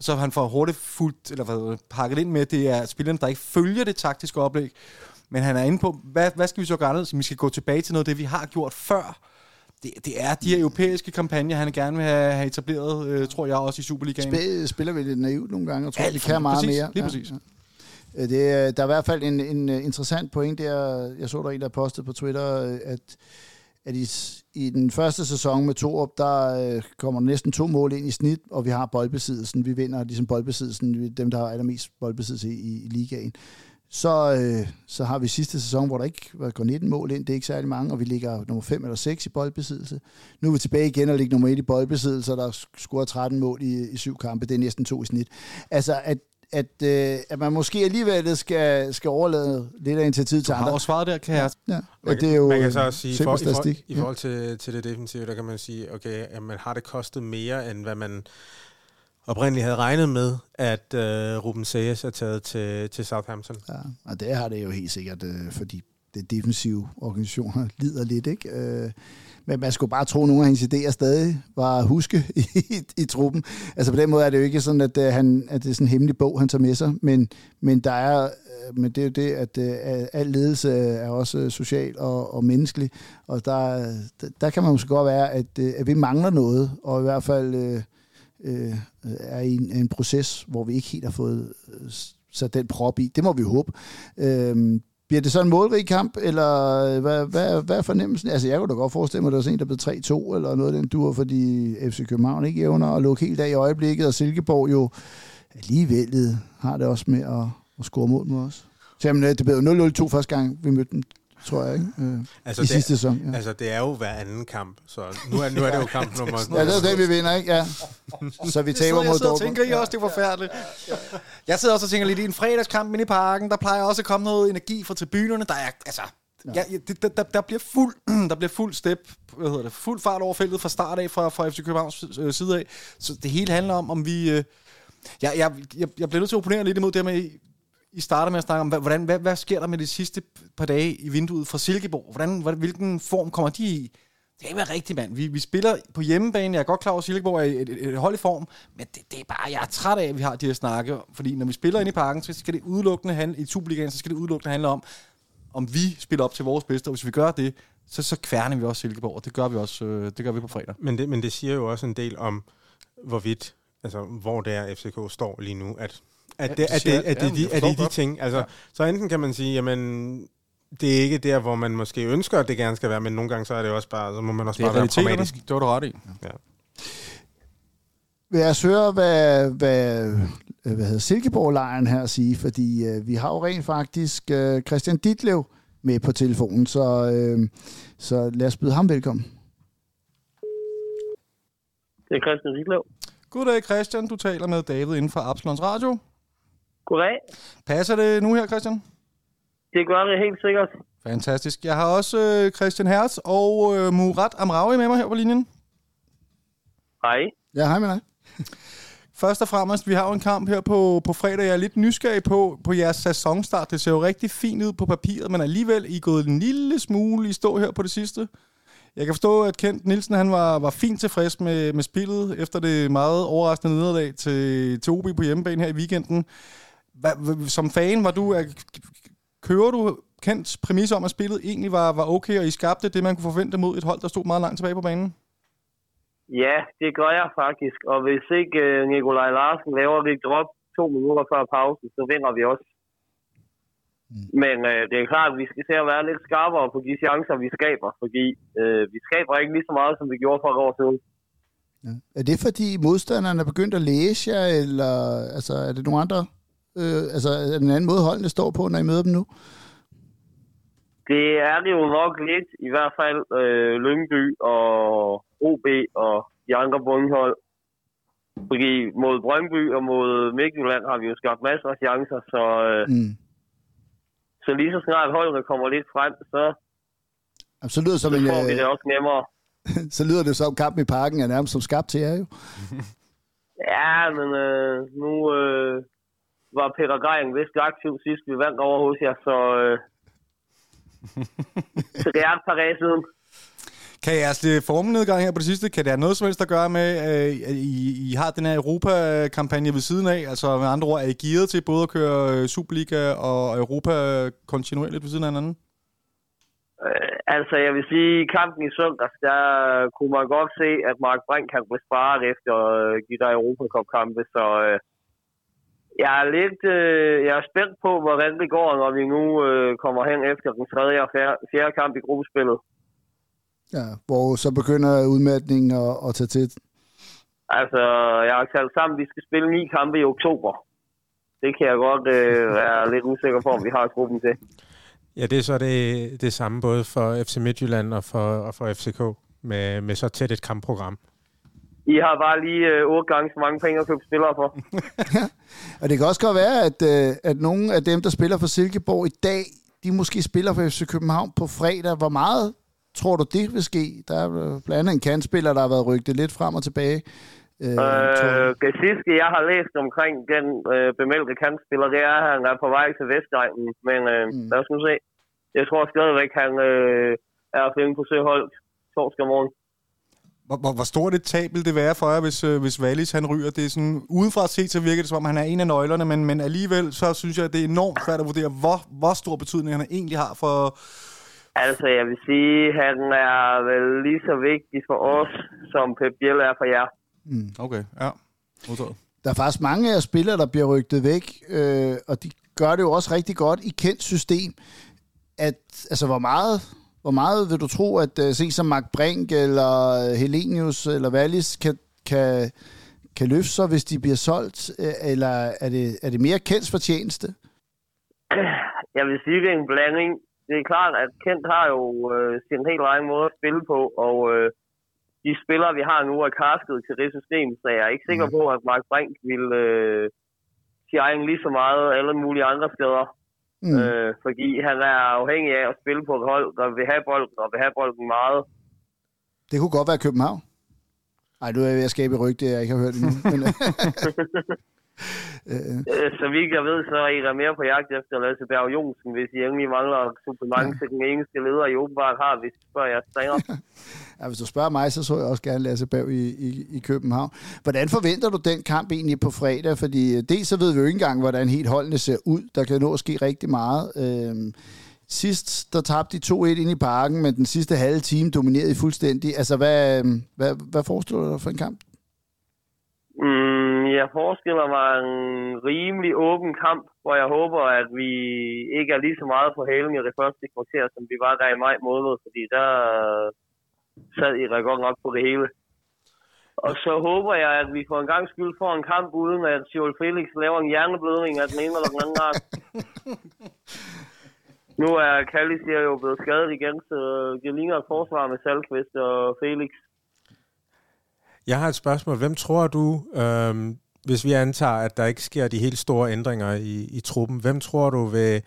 så han får hurtigt fuldt, eller hvad, pakket ind med, at det er spillerne, der ikke følger det taktiske oplæg, men han er inde på, hvad, hvad skal vi så gøre anderledes? Vi skal gå tilbage til noget af det, vi har gjort før, det, det er de her europæiske kampagner, han gerne vil have, have etableret, øh, tror jeg, også i Superligaen. Spil, spiller vi lidt naivt nogle gange, og tror, Alt vi kan meget præcis, mere. lige præcis. Øh, Øh, det, der er i hvert fald en, en øh, interessant point der, jeg så der en, der postede på Twitter, øh, at, at i, i den første sæson med Torup, der kommer næsten to mål ind i snit, og vi har boldbesiddelsen. Vi vinder ligesom boldbesiddelsen, vi- dem der har allermest boldbesiddelse i, i, ligaen. Så, øh, så har vi sidste sæson, hvor der ikke var- går 19 mål ind, det er ikke særlig mange, og vi ligger nummer 5 eller 6 i boldbesiddelse. Nu er vi tilbage igen og ligger nummer 1 i boldbesiddelse, og der scorer 13 mål i, i syv kampe, det er næsten to i snit. Altså, at at, øh, at man måske alligevel skal, skal overlade lidt af initiativet til Du har andre. også svaret der, kan jeg. Ja. Man, Og det er jo man kan så også sige, for, i, for, i forhold til, til det defensive, der kan man sige, okay, at man har det kostet mere, end hvad man oprindeligt havde regnet med, at øh, Ruben Sayes er taget til, til Southampton. Ja, og det har det jo helt sikkert, øh, fordi det defensive organisationer lider lidt, ikke? Øh, men man skulle bare tro, at nogle af hans idéer stadig var at huske i, i, i truppen. Altså på den måde er det jo ikke sådan, at, øh, han, at det er sådan en hemmelig bog, han tager med sig, men, men der er øh, men det er jo det, at øh, al ledelse er også social og, og menneskelig, og der, der, der kan man måske godt være, at, øh, at vi mangler noget, og i hvert fald øh, øh, er i en, en proces, hvor vi ikke helt har fået øh, sat den prop i. Det må vi håbe. Øh, bliver det så en målrig kamp, eller øh, hvad, hvad, hvad er fornemmelsen? Altså, jeg kunne da godt forestille mig, at der var sådan en, der blev 3-2, eller noget af den dur, fordi FC København ikke evner at lukke helt af i øjeblikket, og Silkeborg jo alligevel har det også med at, at score mål mod os. Så jamen, øh, det blev 0-0-2 første gang, vi mødte dem, tror jeg, ikke? Øh, Altså, I det, sidste sæson. Ja. altså, det er jo hver anden kamp, så nu er, nu er det jo kamp nummer... Ja, det er det, vi vinder, ikke? Ja. Så vi taber jeg mod sidder og Dortmund. tænker I også, det er forfærdeligt. Jeg sidder også og tænker lidt i en fredagskamp inde i parken, der plejer også at komme noget energi fra tribunerne. Der er, altså, ja. Ja, det, der, der, der, bliver fuld, der bliver fuld step, hvad hedder det, fuld fart over feltet fra start af, fra, fra FC Københavns øh, side af. Så det hele handler om, om vi... Øh, jeg, jeg, jeg, jeg bliver nødt til at opponere lidt imod det her med, i starter med at snakke om, hvad- hvordan, hvad, hvad sker der med de sidste par dage i vinduet fra Silkeborg? Hvordan, hvordan, hvilken form kommer de i? Det kan være rigtigt, mand. Vi, vi spiller på hjemmebane. Jeg er godt klar over, at Silkeborg er et, et, et hold i form, men det, det er bare, jeg er træt af, at vi har de her snakke. Fordi når vi spiller ind i parken, så skal det udelukkende handle, i Superligaen, så skal det udelukkende handle om, om vi spiller op til vores bedste. Og hvis vi gør det, så, så kværner vi også Silkeborg, og det gør vi også øh, det gør vi på fredag. Men det, men det siger jo også en del om, hvorvidt, altså hvor det er, FCK står lige nu. At, at, det, det at, det, at, det, men de, jeg at det er de ting. Altså, Ja. Så enten kan man sige, jamen, det er ikke der, hvor man måske ønsker, at det gerne skal være, men nogle gange så er det også bare, så må man også Det bare være pragmatisk. Det var du ret i. Ja. Vil jeg høre, hvad, hvad, hvad hedder Silkeborg-lejren her sige, fordi øh, vi har jo rent faktisk øh, Christian Ditlev med på telefonen, så, øh, så lad os byde ham velkommen. Det er Christian Riklev. Goddag Christian, du taler med David inden for Absalons Radio. Goddag. Passer det nu her, Christian? Det gør det helt sikkert. Fantastisk. Jeg har også øh, Christian Hertz og øh, Murat Amraoui med mig her på linjen. Hej. Ja, hej med dig. Først og fremmest, vi har jo en kamp her på, på fredag. Jeg er lidt nysgerrig på, på jeres sæsonstart. Det ser jo rigtig fint ud på papiret, men alligevel I er gået en lille smule i stå her på det sidste. Jeg kan forstå, at Kent Nielsen han var, var fint tilfreds med, med spillet efter det meget overraskende nederlag til, til OB på hjemmebane her i weekenden. Hva, som fan, var du, er, kører du Kents præmis om, at spillet egentlig var, var okay, og I skabte det, man kunne forvente mod et hold, der stod meget langt tilbage på banen? Ja, det gør jeg faktisk. Og hvis ikke uh, Nikolaj Larsen laver et drop to minutter før pausen, så vinder vi også. Mm. Men uh, det er klart, at vi skal se at være lidt skarpere på de chancer, vi skaber. Fordi uh, vi skaber ikke lige så meget, som vi gjorde for et år siden. Ja. Er det fordi modstanderne er begyndt at læse jer, eller altså, er det nogle andre, øh, altså er det en anden måde holdene står på, når I møder dem nu? Det er det jo nok lidt, i hvert fald øh, Lyngby og OB og de andre bundhold. Fordi mod Brøndby og mod Midtjylland har vi jo skabt masser af chancer, så, øh, Mm. så lige så snart holdene kommer lidt frem, så, Jamen, så lyder det som så en, får vi det øh, også nemmere. så lyder det som kampen i parken er nærmest som skabt til jer jo. Ja, men øh, nu øh, var Peter Grejen vist aktiv sidst, vi vandt over hos jer, så, øh, så det er et par dage siden. Kan jeres lidt formnedgang her på det sidste, kan det have noget som helst at gøre med, øh, at I, I har den her Europa-kampagne ved siden af? Altså med andre ord, er I gearet til både at køre øh, Superliga og Europa kontinuerligt ved siden af hinanden? Øh, altså, jeg vil sige, i kampen i søndags, der kunne man godt se, at Mark Brink kan blive sparet efter øh, de der Europacup-kampe, så øh, jeg er lidt øh, jeg er spændt på, hvordan det går, når vi nu øh, kommer hen efter den tredje og fjerde, fjerde kamp i gruppespillet. Ja, hvor så begynder udmattningen at, at tage til. Altså, jeg har talt sammen, at vi skal spille ni kampe i oktober. Det kan jeg godt øh, være lidt usikker på, om vi har gruppen til. Ja, det er så det, det samme både for FC Midtjylland og for, og for FCK med, med så tæt et kampprogram. I har bare lige øh, otte gange så mange penge at købe spillere for. Og det kan også godt være, at, øh, at nogle af dem, der spiller for Silkeborg i dag, de måske spiller for FC København på fredag. Hvor meget tror du, det vil ske? Der er blandt andet en kandspiller, der har været rygtet lidt frem og tilbage. Øh, Øh, det sidste, jeg har læst omkring den øh, bemeldte kantspiller, det er, at han er på vej til Vestegnen. Men øh, mm. lad os nu se. Jeg tror stadigvæk, han øh, er at finde på Søholdt torsdag morgen. Hvor, hvor, hvor stort et tab vil det være for jer, hvis, øh, hvis Wallis han ryger? Det er sådan, udefra set, så virker det som om, han er en af nøglerne, men, men alligevel, så synes jeg, at det er enormt svært at vurdere, hvor, hvor stor betydning han egentlig har for... Altså, jeg vil sige, han er vel lige så vigtig for os, som Pep Biel er for jer. Okay, ja. Modtaget. Der er faktisk mange af spillere, der bliver rygtet væk, øh, og de gør det jo også rigtig godt i kendt system. At, altså, hvor meget, hvor meget vil du tro, at uh, se som Mark Brink eller øh, Helenius eller Wallis kan, kan, kan løfte sig, hvis de bliver solgt? Øh, Eller er det, er det mere kendt fortjeneste? Jeg vil sige, det er en blanding. Det er klart, at Kent har jo øh, sin helt egen måde at spille på, og øh, de spillere, vi har nu, er kastet til det system, så jeg er ikke sikker på, at Mark Brink vil øh, shine lige så meget alle mulige andre steder. Mm. Øh, fordi han er afhængig af at spille på et hold, der vil have bolden, og vil have bolden meget. Det kunne godt være København. Nej, nu er jeg ved at skabe rygte, jeg ikke har hørt endnu. Men, øh, Øh, så vidt jeg ved, så er I der mere på jagt efter Lasse Berg Jonsen, hvis I egentlig mangler supplement til den engelske leder, I åbenbart har, hvis I spørger jeres træner. ja, hvis du spørger mig, så så jeg også gerne Lasse Bav i, i, i København. Hvordan forventer du den kamp egentlig på fredag? Fordi øh, dels så ved vi jo ikke engang, hvordan helt holdene ser ud. Der kan nå at ske rigtig meget. Øhm, sidst, der tabte de 2-1 ind i parken, men den sidste halve time dominerede I fuldstændig. Altså, hvad, øhm, hvad, hvad forestiller du dig for en kamp? Mm, jeg forestiller mig en rimelig åben kamp, hvor jeg håber, at vi ikke er lige så meget på halen i det første kvarter, som vi var der i maj måned, fordi der sad I godt nok på det hele. Og så håber jeg, at vi for en gang skyld får en kamp, uden at Joel Felix laver en hjerneblødning af den ene eller den anden art. Nu er Kallis jo blevet skadet igen, så det ligner et forsvar med Salkvist og Felix. Jeg har et spørgsmål. Hvem tror du, øhm, hvis vi antager, at der ikke sker de helt store ændringer i, i truppen, hvem tror du vil,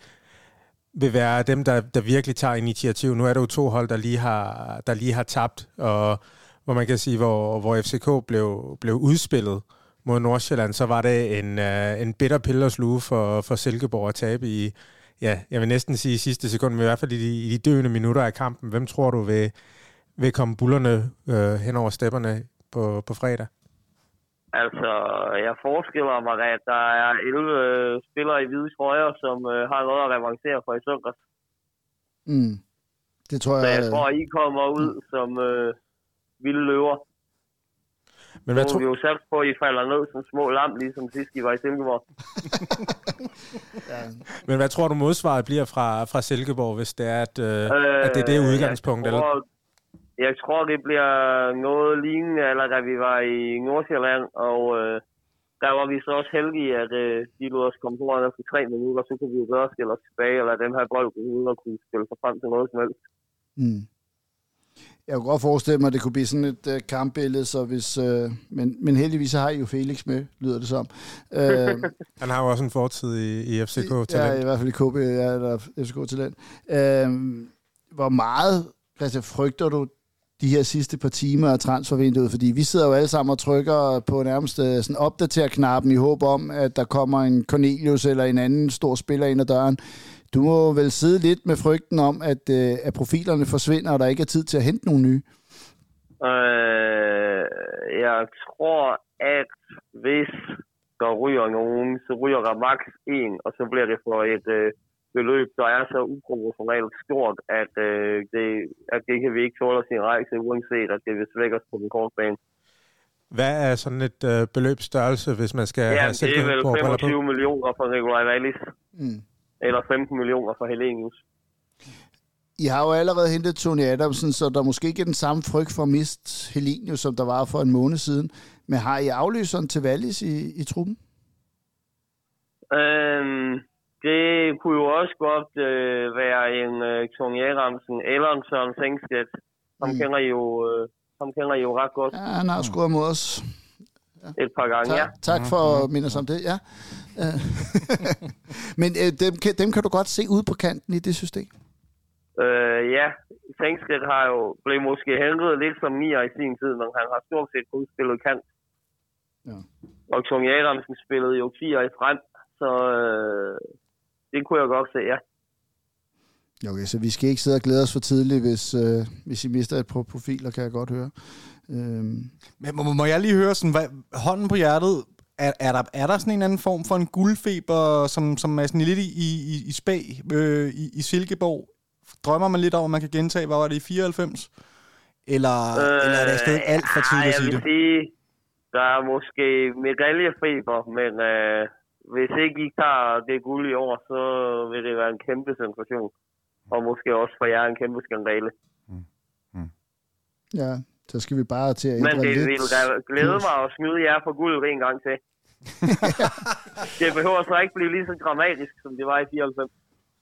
vil være dem, der, der virkelig tager initiativ? Nu er der jo to hold, der lige har, der lige har tabt, og hvor man kan sige, hvor, hvor FCK blev, blev udspillet mod Nordsjælland, så var det en, uh, en bitter pille at sluge for, for Silkeborg at tabe i, ja, jeg vil næsten sige i sidste sekund, men i hvert fald i de, i de døende minutter af kampen. Hvem tror du vil, vil komme bullerne øh, hen over stepperne på, på fredag? Altså, jeg forestiller mig, at der er 11 spillere i hvide trøjer, som øh, har noget at revancere for i søndags. Mm. Det tror Så jeg... jeg tror, I kommer ud som øh, vilde løver. Men hvad, er tro, vi jo sat på, at I falder ned som små lam, ligesom sidst I var i Silkeborg. men hvad tror du modsvaret bliver fra, fra Silkeborg, hvis det er, at, øh, at det er det Øh, udgangspunkt? Jeg Eller? Jeg tror, det bliver noget lignende, eller da vi var i Nordsjælland, og øh, der var vi så også heldige, at øh, de lod os komme foran efter tre minutter, så kunne vi jo bedre skille os tilbage, eller dem her bold uden at kunne spille sig frem til noget som helst. Mm. Jeg kunne godt forestille mig, at det kunne blive sådan et uh, kampbillede, så hvis, uh, men, men heldigvis har I jo Felix med, lyder det som. Uh, Han har jo også en fortid i, i FCK. ja, i hvert fald i KB, ja, eller FCK Talent. Uh, hvor meget, Christian, frygter du de her sidste par timer af transfervinduet? Fordi vi sidder jo alle sammen og trykker på nærmest øh, sådan opdater-knappen i håb om, at der kommer en Cornelius eller en anden stor spiller ind ad døren. Du må vel sidde lidt med frygten om, at, øh, at profilerne forsvinder, og der ikke er tid til at hente nogle nye. Øh, jeg tror, at hvis der ryger nogen, så ryger der maks en, og så bliver det for et øh, beløb, der er så uproportionalt stort, at, øh, det, at det kan vi ikke tåle sin rejse, uanset at det vil svække os på den korte bane. Hvad er sådan et øh, beløbsstørrelse, hvis man skal Ja, have det er vel Silkeborg briller på? 25 millioner for Nikolaj Wallis, Mm. eller 15 millioner for Helenius. I har jo allerede hentet Tony Adamsen, så der måske ikke er den samme frygt for at miste Helinius, som der var for en måned siden. Men har I afløseren til Wallis i, i truppen? Øhm, det kunne jo også godt øh, være en øh, Tony Adamsen eller en Søren Sengstedt. Ham, Mm. kender I jo, øh, ham kender I jo ret godt Ja, han har scoret mod os. et par gange. Tak, Ja. tak for at minde os om det, ja. Øh, Men øh, dem, kan, dem kan du godt se ude på kanten i det system. Øh, ja, Sengstedt har jo blevet måske hentet lidt som nier i sin tid, men han har stort set kun spillet kant. Ja. Og Tony Adamsen spillede jo fire i frem, så øh, det kunne jeg godt se, ja. Okay, så vi skal ikke sidde og glæde os for tidligt, hvis, øh, hvis I mister et par profiler, kan jeg godt høre. Øhm, Men må, må jeg lige høre, sådan, hvad, hånden på hjertet, er, er, der, er der sådan en anden form for en guldfeber, som, som er sådan lidt i, i, i spag øh, i, i Silkeborg? Drømmer man lidt over, at man kan gentage, hvad var det i 94? Eller, øh, eller er det stadig alt for tidligt at sige det? sige, der er måske medaljefeber, men øh, hvis ikke I tager det guld i år, så vil det være en kæmpe sensation. Og måske også for jer en kæmpe skandale. ja, så skal vi bare til at Men det lidt. vil da glæde mig at snyde jer for guld en gang til. det behøver så ikke blive lige så dramatisk, som det var i 94.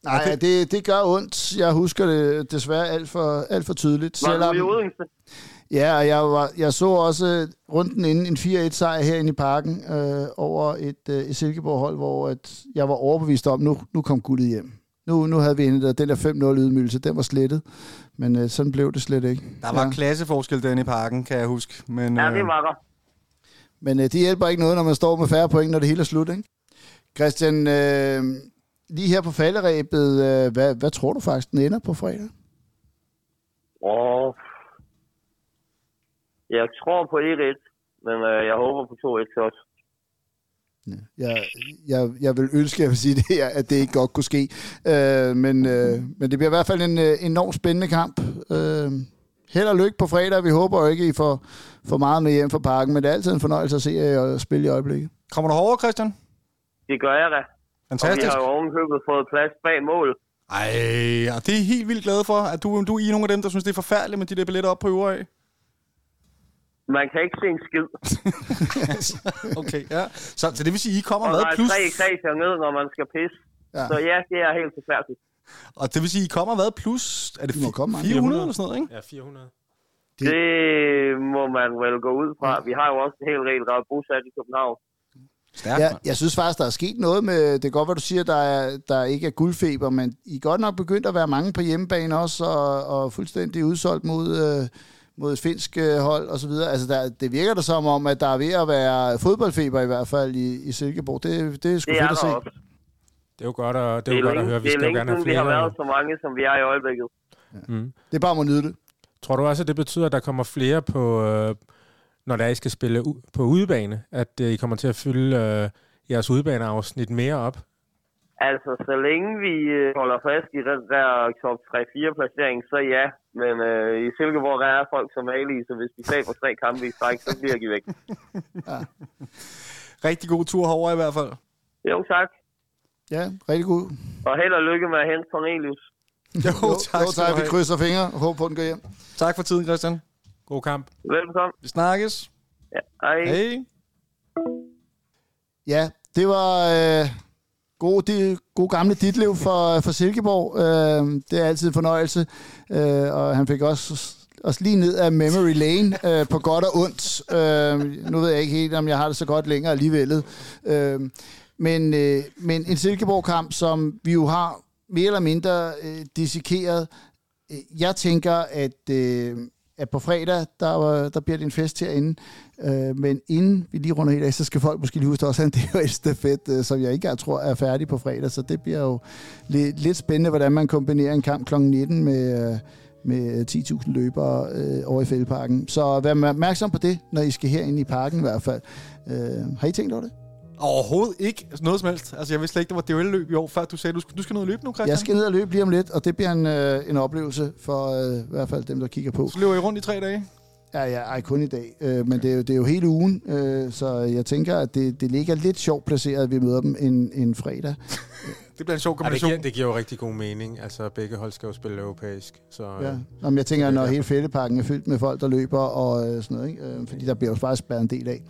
Nej, det, det gør ondt. Jeg husker det desværre alt for, alt for tydeligt. Var du i Odense? Ja, og jeg, var, jeg så også runden inden en 4-1-sejr herinde i parken øh, over et, øh, et Silkeborg-hold, hvor at jeg var overbevist om, nu, nu kom guldet hjem. Nu, nu havde vi hentet den der 5-0 ydmygelse, den var slettet. Men øh, sådan blev det slet ikke. Der var ja. klasseforskel derinde i parken, kan jeg huske. Men, Ja, øh, det var der. Men øh, det hjælper ikke noget, når man står med færre point, når det hele er slut, ikke? Christian, øh, lige her på falderæbet, øh, hvad, hvad tror du faktisk, den ender på fredag? Åh. Jeg tror på 1-1, men øh, jeg håber på 2-1 også. Jeg, jeg, jeg vil ønske, jeg vil sige det her, at det ikke godt kunne ske. Øh, men, øh, men det bliver i hvert fald en øh, enormt spændende kamp. Øh, held og lykke på fredag. Vi håber jo ikke, I får for meget med hjem fra parken, men det er altid en fornøjelse at se jer spille i øjeblikket. Kommer du herover, Christian? Det gør jeg da. Og vi Fantastisk. har jo ovenkøbet fået plads bag mål. Ej, og det er jeg helt vildt glad for, at du, du er nogle af dem, der synes, det er forfærdeligt med de der billetter op på øvre af. Man kan ikke se en skid. Okay, ja. Så, så det vil sige, I kommer Og hvad? der er Plus, tre etager ned, når man skal pisse. Ja. Så ja, det er helt forfærdeligt. og det vil sige, I kommer hvad? Plus, er det I må komme, Mark. 400 eller sådan noget, ikke? Ja, 400. Det- Det må man vel gå ud fra. Vi har jo også en hel del, der er bosat i København. Stærkt, Ja, jeg synes faktisk, der er sket noget med, det er godt, hvad du siger, der, er, der ikke er guldfeber, men I er godt nok begyndt at være mange på hjemmebane også, og, og fuldstændig udsolgt mod, øh, mod et finsk øh, hold og så videre. Altså, der, det virker da som om, at der er ved at være fodboldfeber i hvert fald i, i Silkeborg. Det, det er sgu Det er fedt at der se. også. Det er jo godt at, det Det er er, jo godt at høre. Vi det er skal jo længe gerne have siden, vi har flere. været så mange, som vi er i øjeblikket. Mm. Det er bare om at nyde det. Tror du også, at det betyder, at der kommer flere på, øh, når der er, I skal spille u- på udebane? At øh, I kommer til at fylde øh, jeres udebaneafsnit mere op? Altså, så længe vi øh, holder fast i den der top 3-4 placering, så ja. Men øh, i Silkeborg der er folk som Ali, så hvis vi taber tre kampe i stræk, så bliver de væk. Rigtig god tur herover i hvert fald. Jo, tak. Ja, rigtig god. Og held og lykke med at hente Cornelius. Jo, Jo, tak, jo, tak. Vi krydser fingre og håber på, at den går hjem. tak for tiden, Christian. God kamp. Velkommen. Vi snakkes. Ja, hej. Hej. Ja, det var øh, god, de, god gamle Ditlev for, for Silkeborg. Øh, det er altid en fornøjelse. Øh, og han fik også, også lige ned af Memory Lane øh, på godt og ondt. Øh, nu ved jeg ikke helt, om jeg har det så godt længere alligevel. Øh, men, øh, men en Silkeborg-kamp, som vi jo har mere eller mindre øh, dissekeret. Øh, jeg tænker, at, øh, at på fredag, der, var- der bliver det en fest herinde. Øh, men inden vi lige runder helt af, så skal folk måske lige huske at også have en et stafet, øh, som jeg ikke tror er færdig på fredag. Så det bliver jo lidt, lidt spændende, hvordan man kombinerer en kamp kl. 19 med, øh, med øh, 10.000 løbere øh, over i fældeparken. Så vær opmærksom på det, når I skal herinde i parken i hvert fald. Øh, har I tænkt over det? Overhovedet ikke noget som helst. Altså, jeg vidste slet ikke, der var DL-løb i år, før du sagde, du skal, du skal ned og løbe nu, Christian. Jeg skal ned og løbe lige om lidt, og det bliver en, øh, en oplevelse for øh, i hvert fald dem, der kigger på. Så løber I rundt i tre dage. Ja, ja, ej, kun i dag. Øh, men det er, jo, det er jo hele ugen, øh, så jeg tænker, at det, det ligger lidt sjovt placeret, at vi møder dem en, en fredag. Det bliver en sjov Ja, det, kombination. giver, det giver jo rigtig god mening. Altså, begge hold skal jo spille europæisk. Så, Ja. ja. Nå, men jeg tænker, når hele fældeparken er fyldt med folk, der løber og øh, sådan noget, ikke? Øh, fordi der bliver jo bare spærret en del af.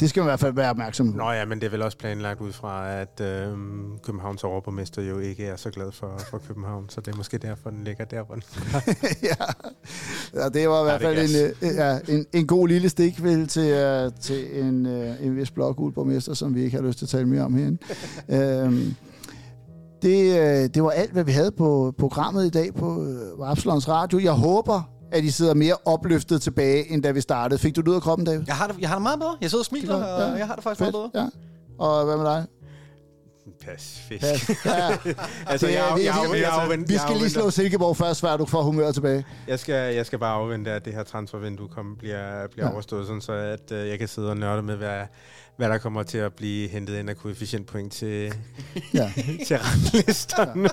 Det skal man i hvert fald være opmærksom på. Nå ja, men det er vel også planlagt ud fra, at øh, Københavns overborgmester jo ikke er så glad for, for København. Så det er måske derfor, den ligger der, hvor den ja. ja, det var i hvert fald en, øh, ja, en, en god lille stikvel til, uh, til en, uh, en vis blokgulborgmester, som vi ikke har lyst til at tale mere om herinde. øhm, det, øh, det var alt, hvad vi havde på programmet i dag på øh, Absalons Radio. Jeg håber, at I sidder mere opløftet tilbage, end da vi startede. Fik du det ud af kroppen, David? Jeg har, det, jeg har det meget bedre. Jeg sidder og smiler, Det er godt, og ja. jeg har det faktisk meget bedre. Ja. Og hvad med dig? Pas fisk. Ja. ja. altså, Det jeg, vi- jeg, jeg, vi- jeg, afventer- Vi jeg skal lige slå Silkeborg først, før du får humør tilbage. Jeg skal, jeg skal bare afvente, at det her transfervindue kommer, bliver, bliver Ja. ja. overstået, sådan så at øh, jeg kan sidde og nørde med, hvad, hvad der kommer til at blive hentet ind af koefficientpoint til, Ja. til ranglisterne.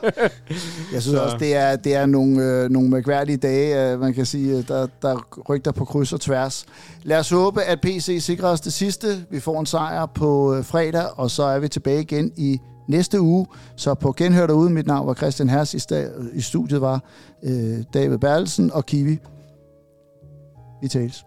Jeg synes Så- også, det er, det er nogle, øh, nogle mærkværdige dage, øh, man kan sige, øh, der, der rygter på kryds og tværs. Lad os håbe, at PC sikrer os det sidste. Vi får en sejr på øh, fredag, og så er vi tilbage igen i næste uge. Så på genhør derude, mit navn var Christian Hers, i, sta- i studiet var øh, David Bertelsen og Kiwi. Vi tales.